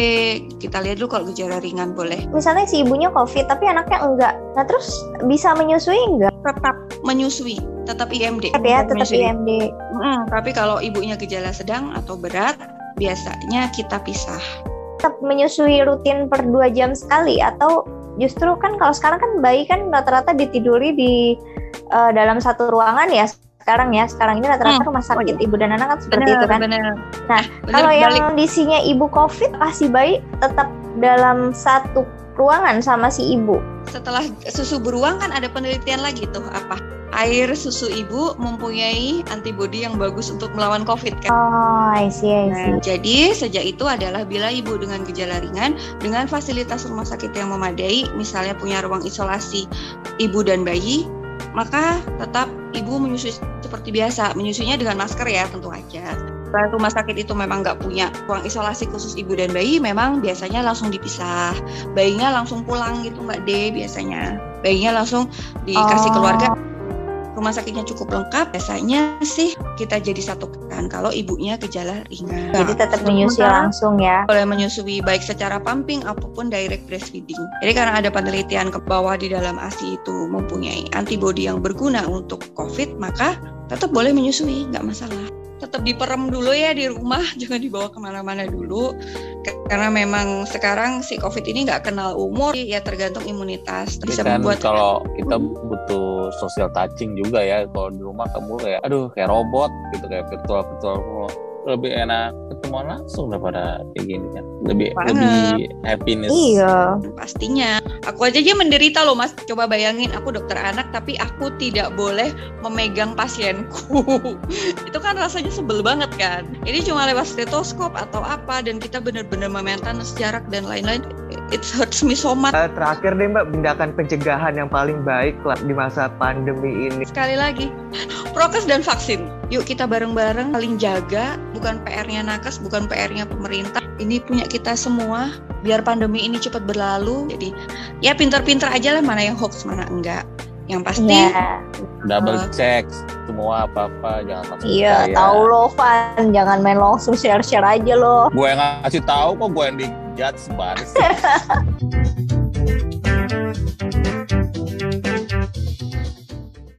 kita lihat dulu kalau gejala ringan boleh Misalnya si ibunya COVID tapi anaknya enggak. Nah terus bisa menyusui enggak? tetap menyusui, tetap IMD. Tetap ya, tetap menyusui. IMD. Mm, tapi kalau ibunya gejala sedang atau berat, biasanya kita pisah. Tetap menyusui rutin per 2 jam sekali atau justru kan kalau sekarang kan bayi kan rata-rata ditiduri di eh, dalam satu ruangan ya sekarang ya sekarang ini rata-rata Hmm. rumah sakit ibu dan anak kan seperti Benar, itu kan benar. Nah, Benar, kalau yang balik. kondisinya ibu COVID, kasih bayi tetap dalam satu ruangan sama si ibu. Setelah susu beruang kan ada penelitian lagi tuh apa? Air susu ibu mempunyai antibodi yang bagus untuk melawan COVID kan. Oh, I see, I see. Nah, jadi sejak itu adalah bila ibu dengan gejala ringan dengan fasilitas rumah sakit yang memadai, misalnya punya ruang isolasi ibu dan bayi, maka tetap ibu menyusui seperti biasa, menyusuinya dengan masker ya tentu aja. Kalau rumah sakit itu memang nggak punya ruang isolasi khusus ibu dan bayi, memang biasanya langsung dipisah. Bayinya langsung pulang gitu Mbak D biasanya. Bayinya langsung dikasih Oh. keluarga rumah sakitnya cukup lengkap, biasanya sih kita jadi satukan kalau ibunya gejala ringan. Jadi tetap menyusui langsung ya. boleh menyusui baik secara pumping ataupun direct breastfeeding. Jadi karena ada penelitian ke bawah di dalam ASI itu mempunyai antibodi yang berguna untuk COVID, maka tetap boleh menyusui, nggak masalah. Tetap diperem dulu ya di rumah, jangan dibawa ke mana-mana dulu. Karena memang sekarang si COVID ini nggak kenal umur, ya tergantung imunitas. Tapi Bisa kan membuat kalau kita butuh social touching juga ya kalau di rumah kamu kayak aduh kayak robot gitu kayak virtual virtual lebih enak ketemu langsung daripada kayak gini kan lebih Banget. lebih happiness Iya. pastinya. Aku aja aja menderita loh mas. Coba bayangin aku dokter anak tapi aku tidak boleh memegang pasienku. itu kan rasanya sebel banget kan. Ini cuma lewat stetoskop atau apa dan kita benar-benar memaintain jarak dan lain-lain. It hurts me so much. Eh, terakhir deh mbak, tindakan pencegahan yang paling baik lah di masa pandemi ini. Sekali lagi, prokes dan vaksin. Yuk kita bareng-bareng saling jaga, bukan PR-nya nakes, bukan PR-nya pemerintah. Ini punya kita semua, biar pandemi ini cepat berlalu. Jadi ya pintar-pintar aja lah mana yang hoax, mana enggak. Yang pasti Iya. double Uh, check semua apa apa jangan langsung Iya, percaya. tahu lo Van, jangan main langsung share-share aja lo. gue yang ngasih tahu kok gue yang di judge baris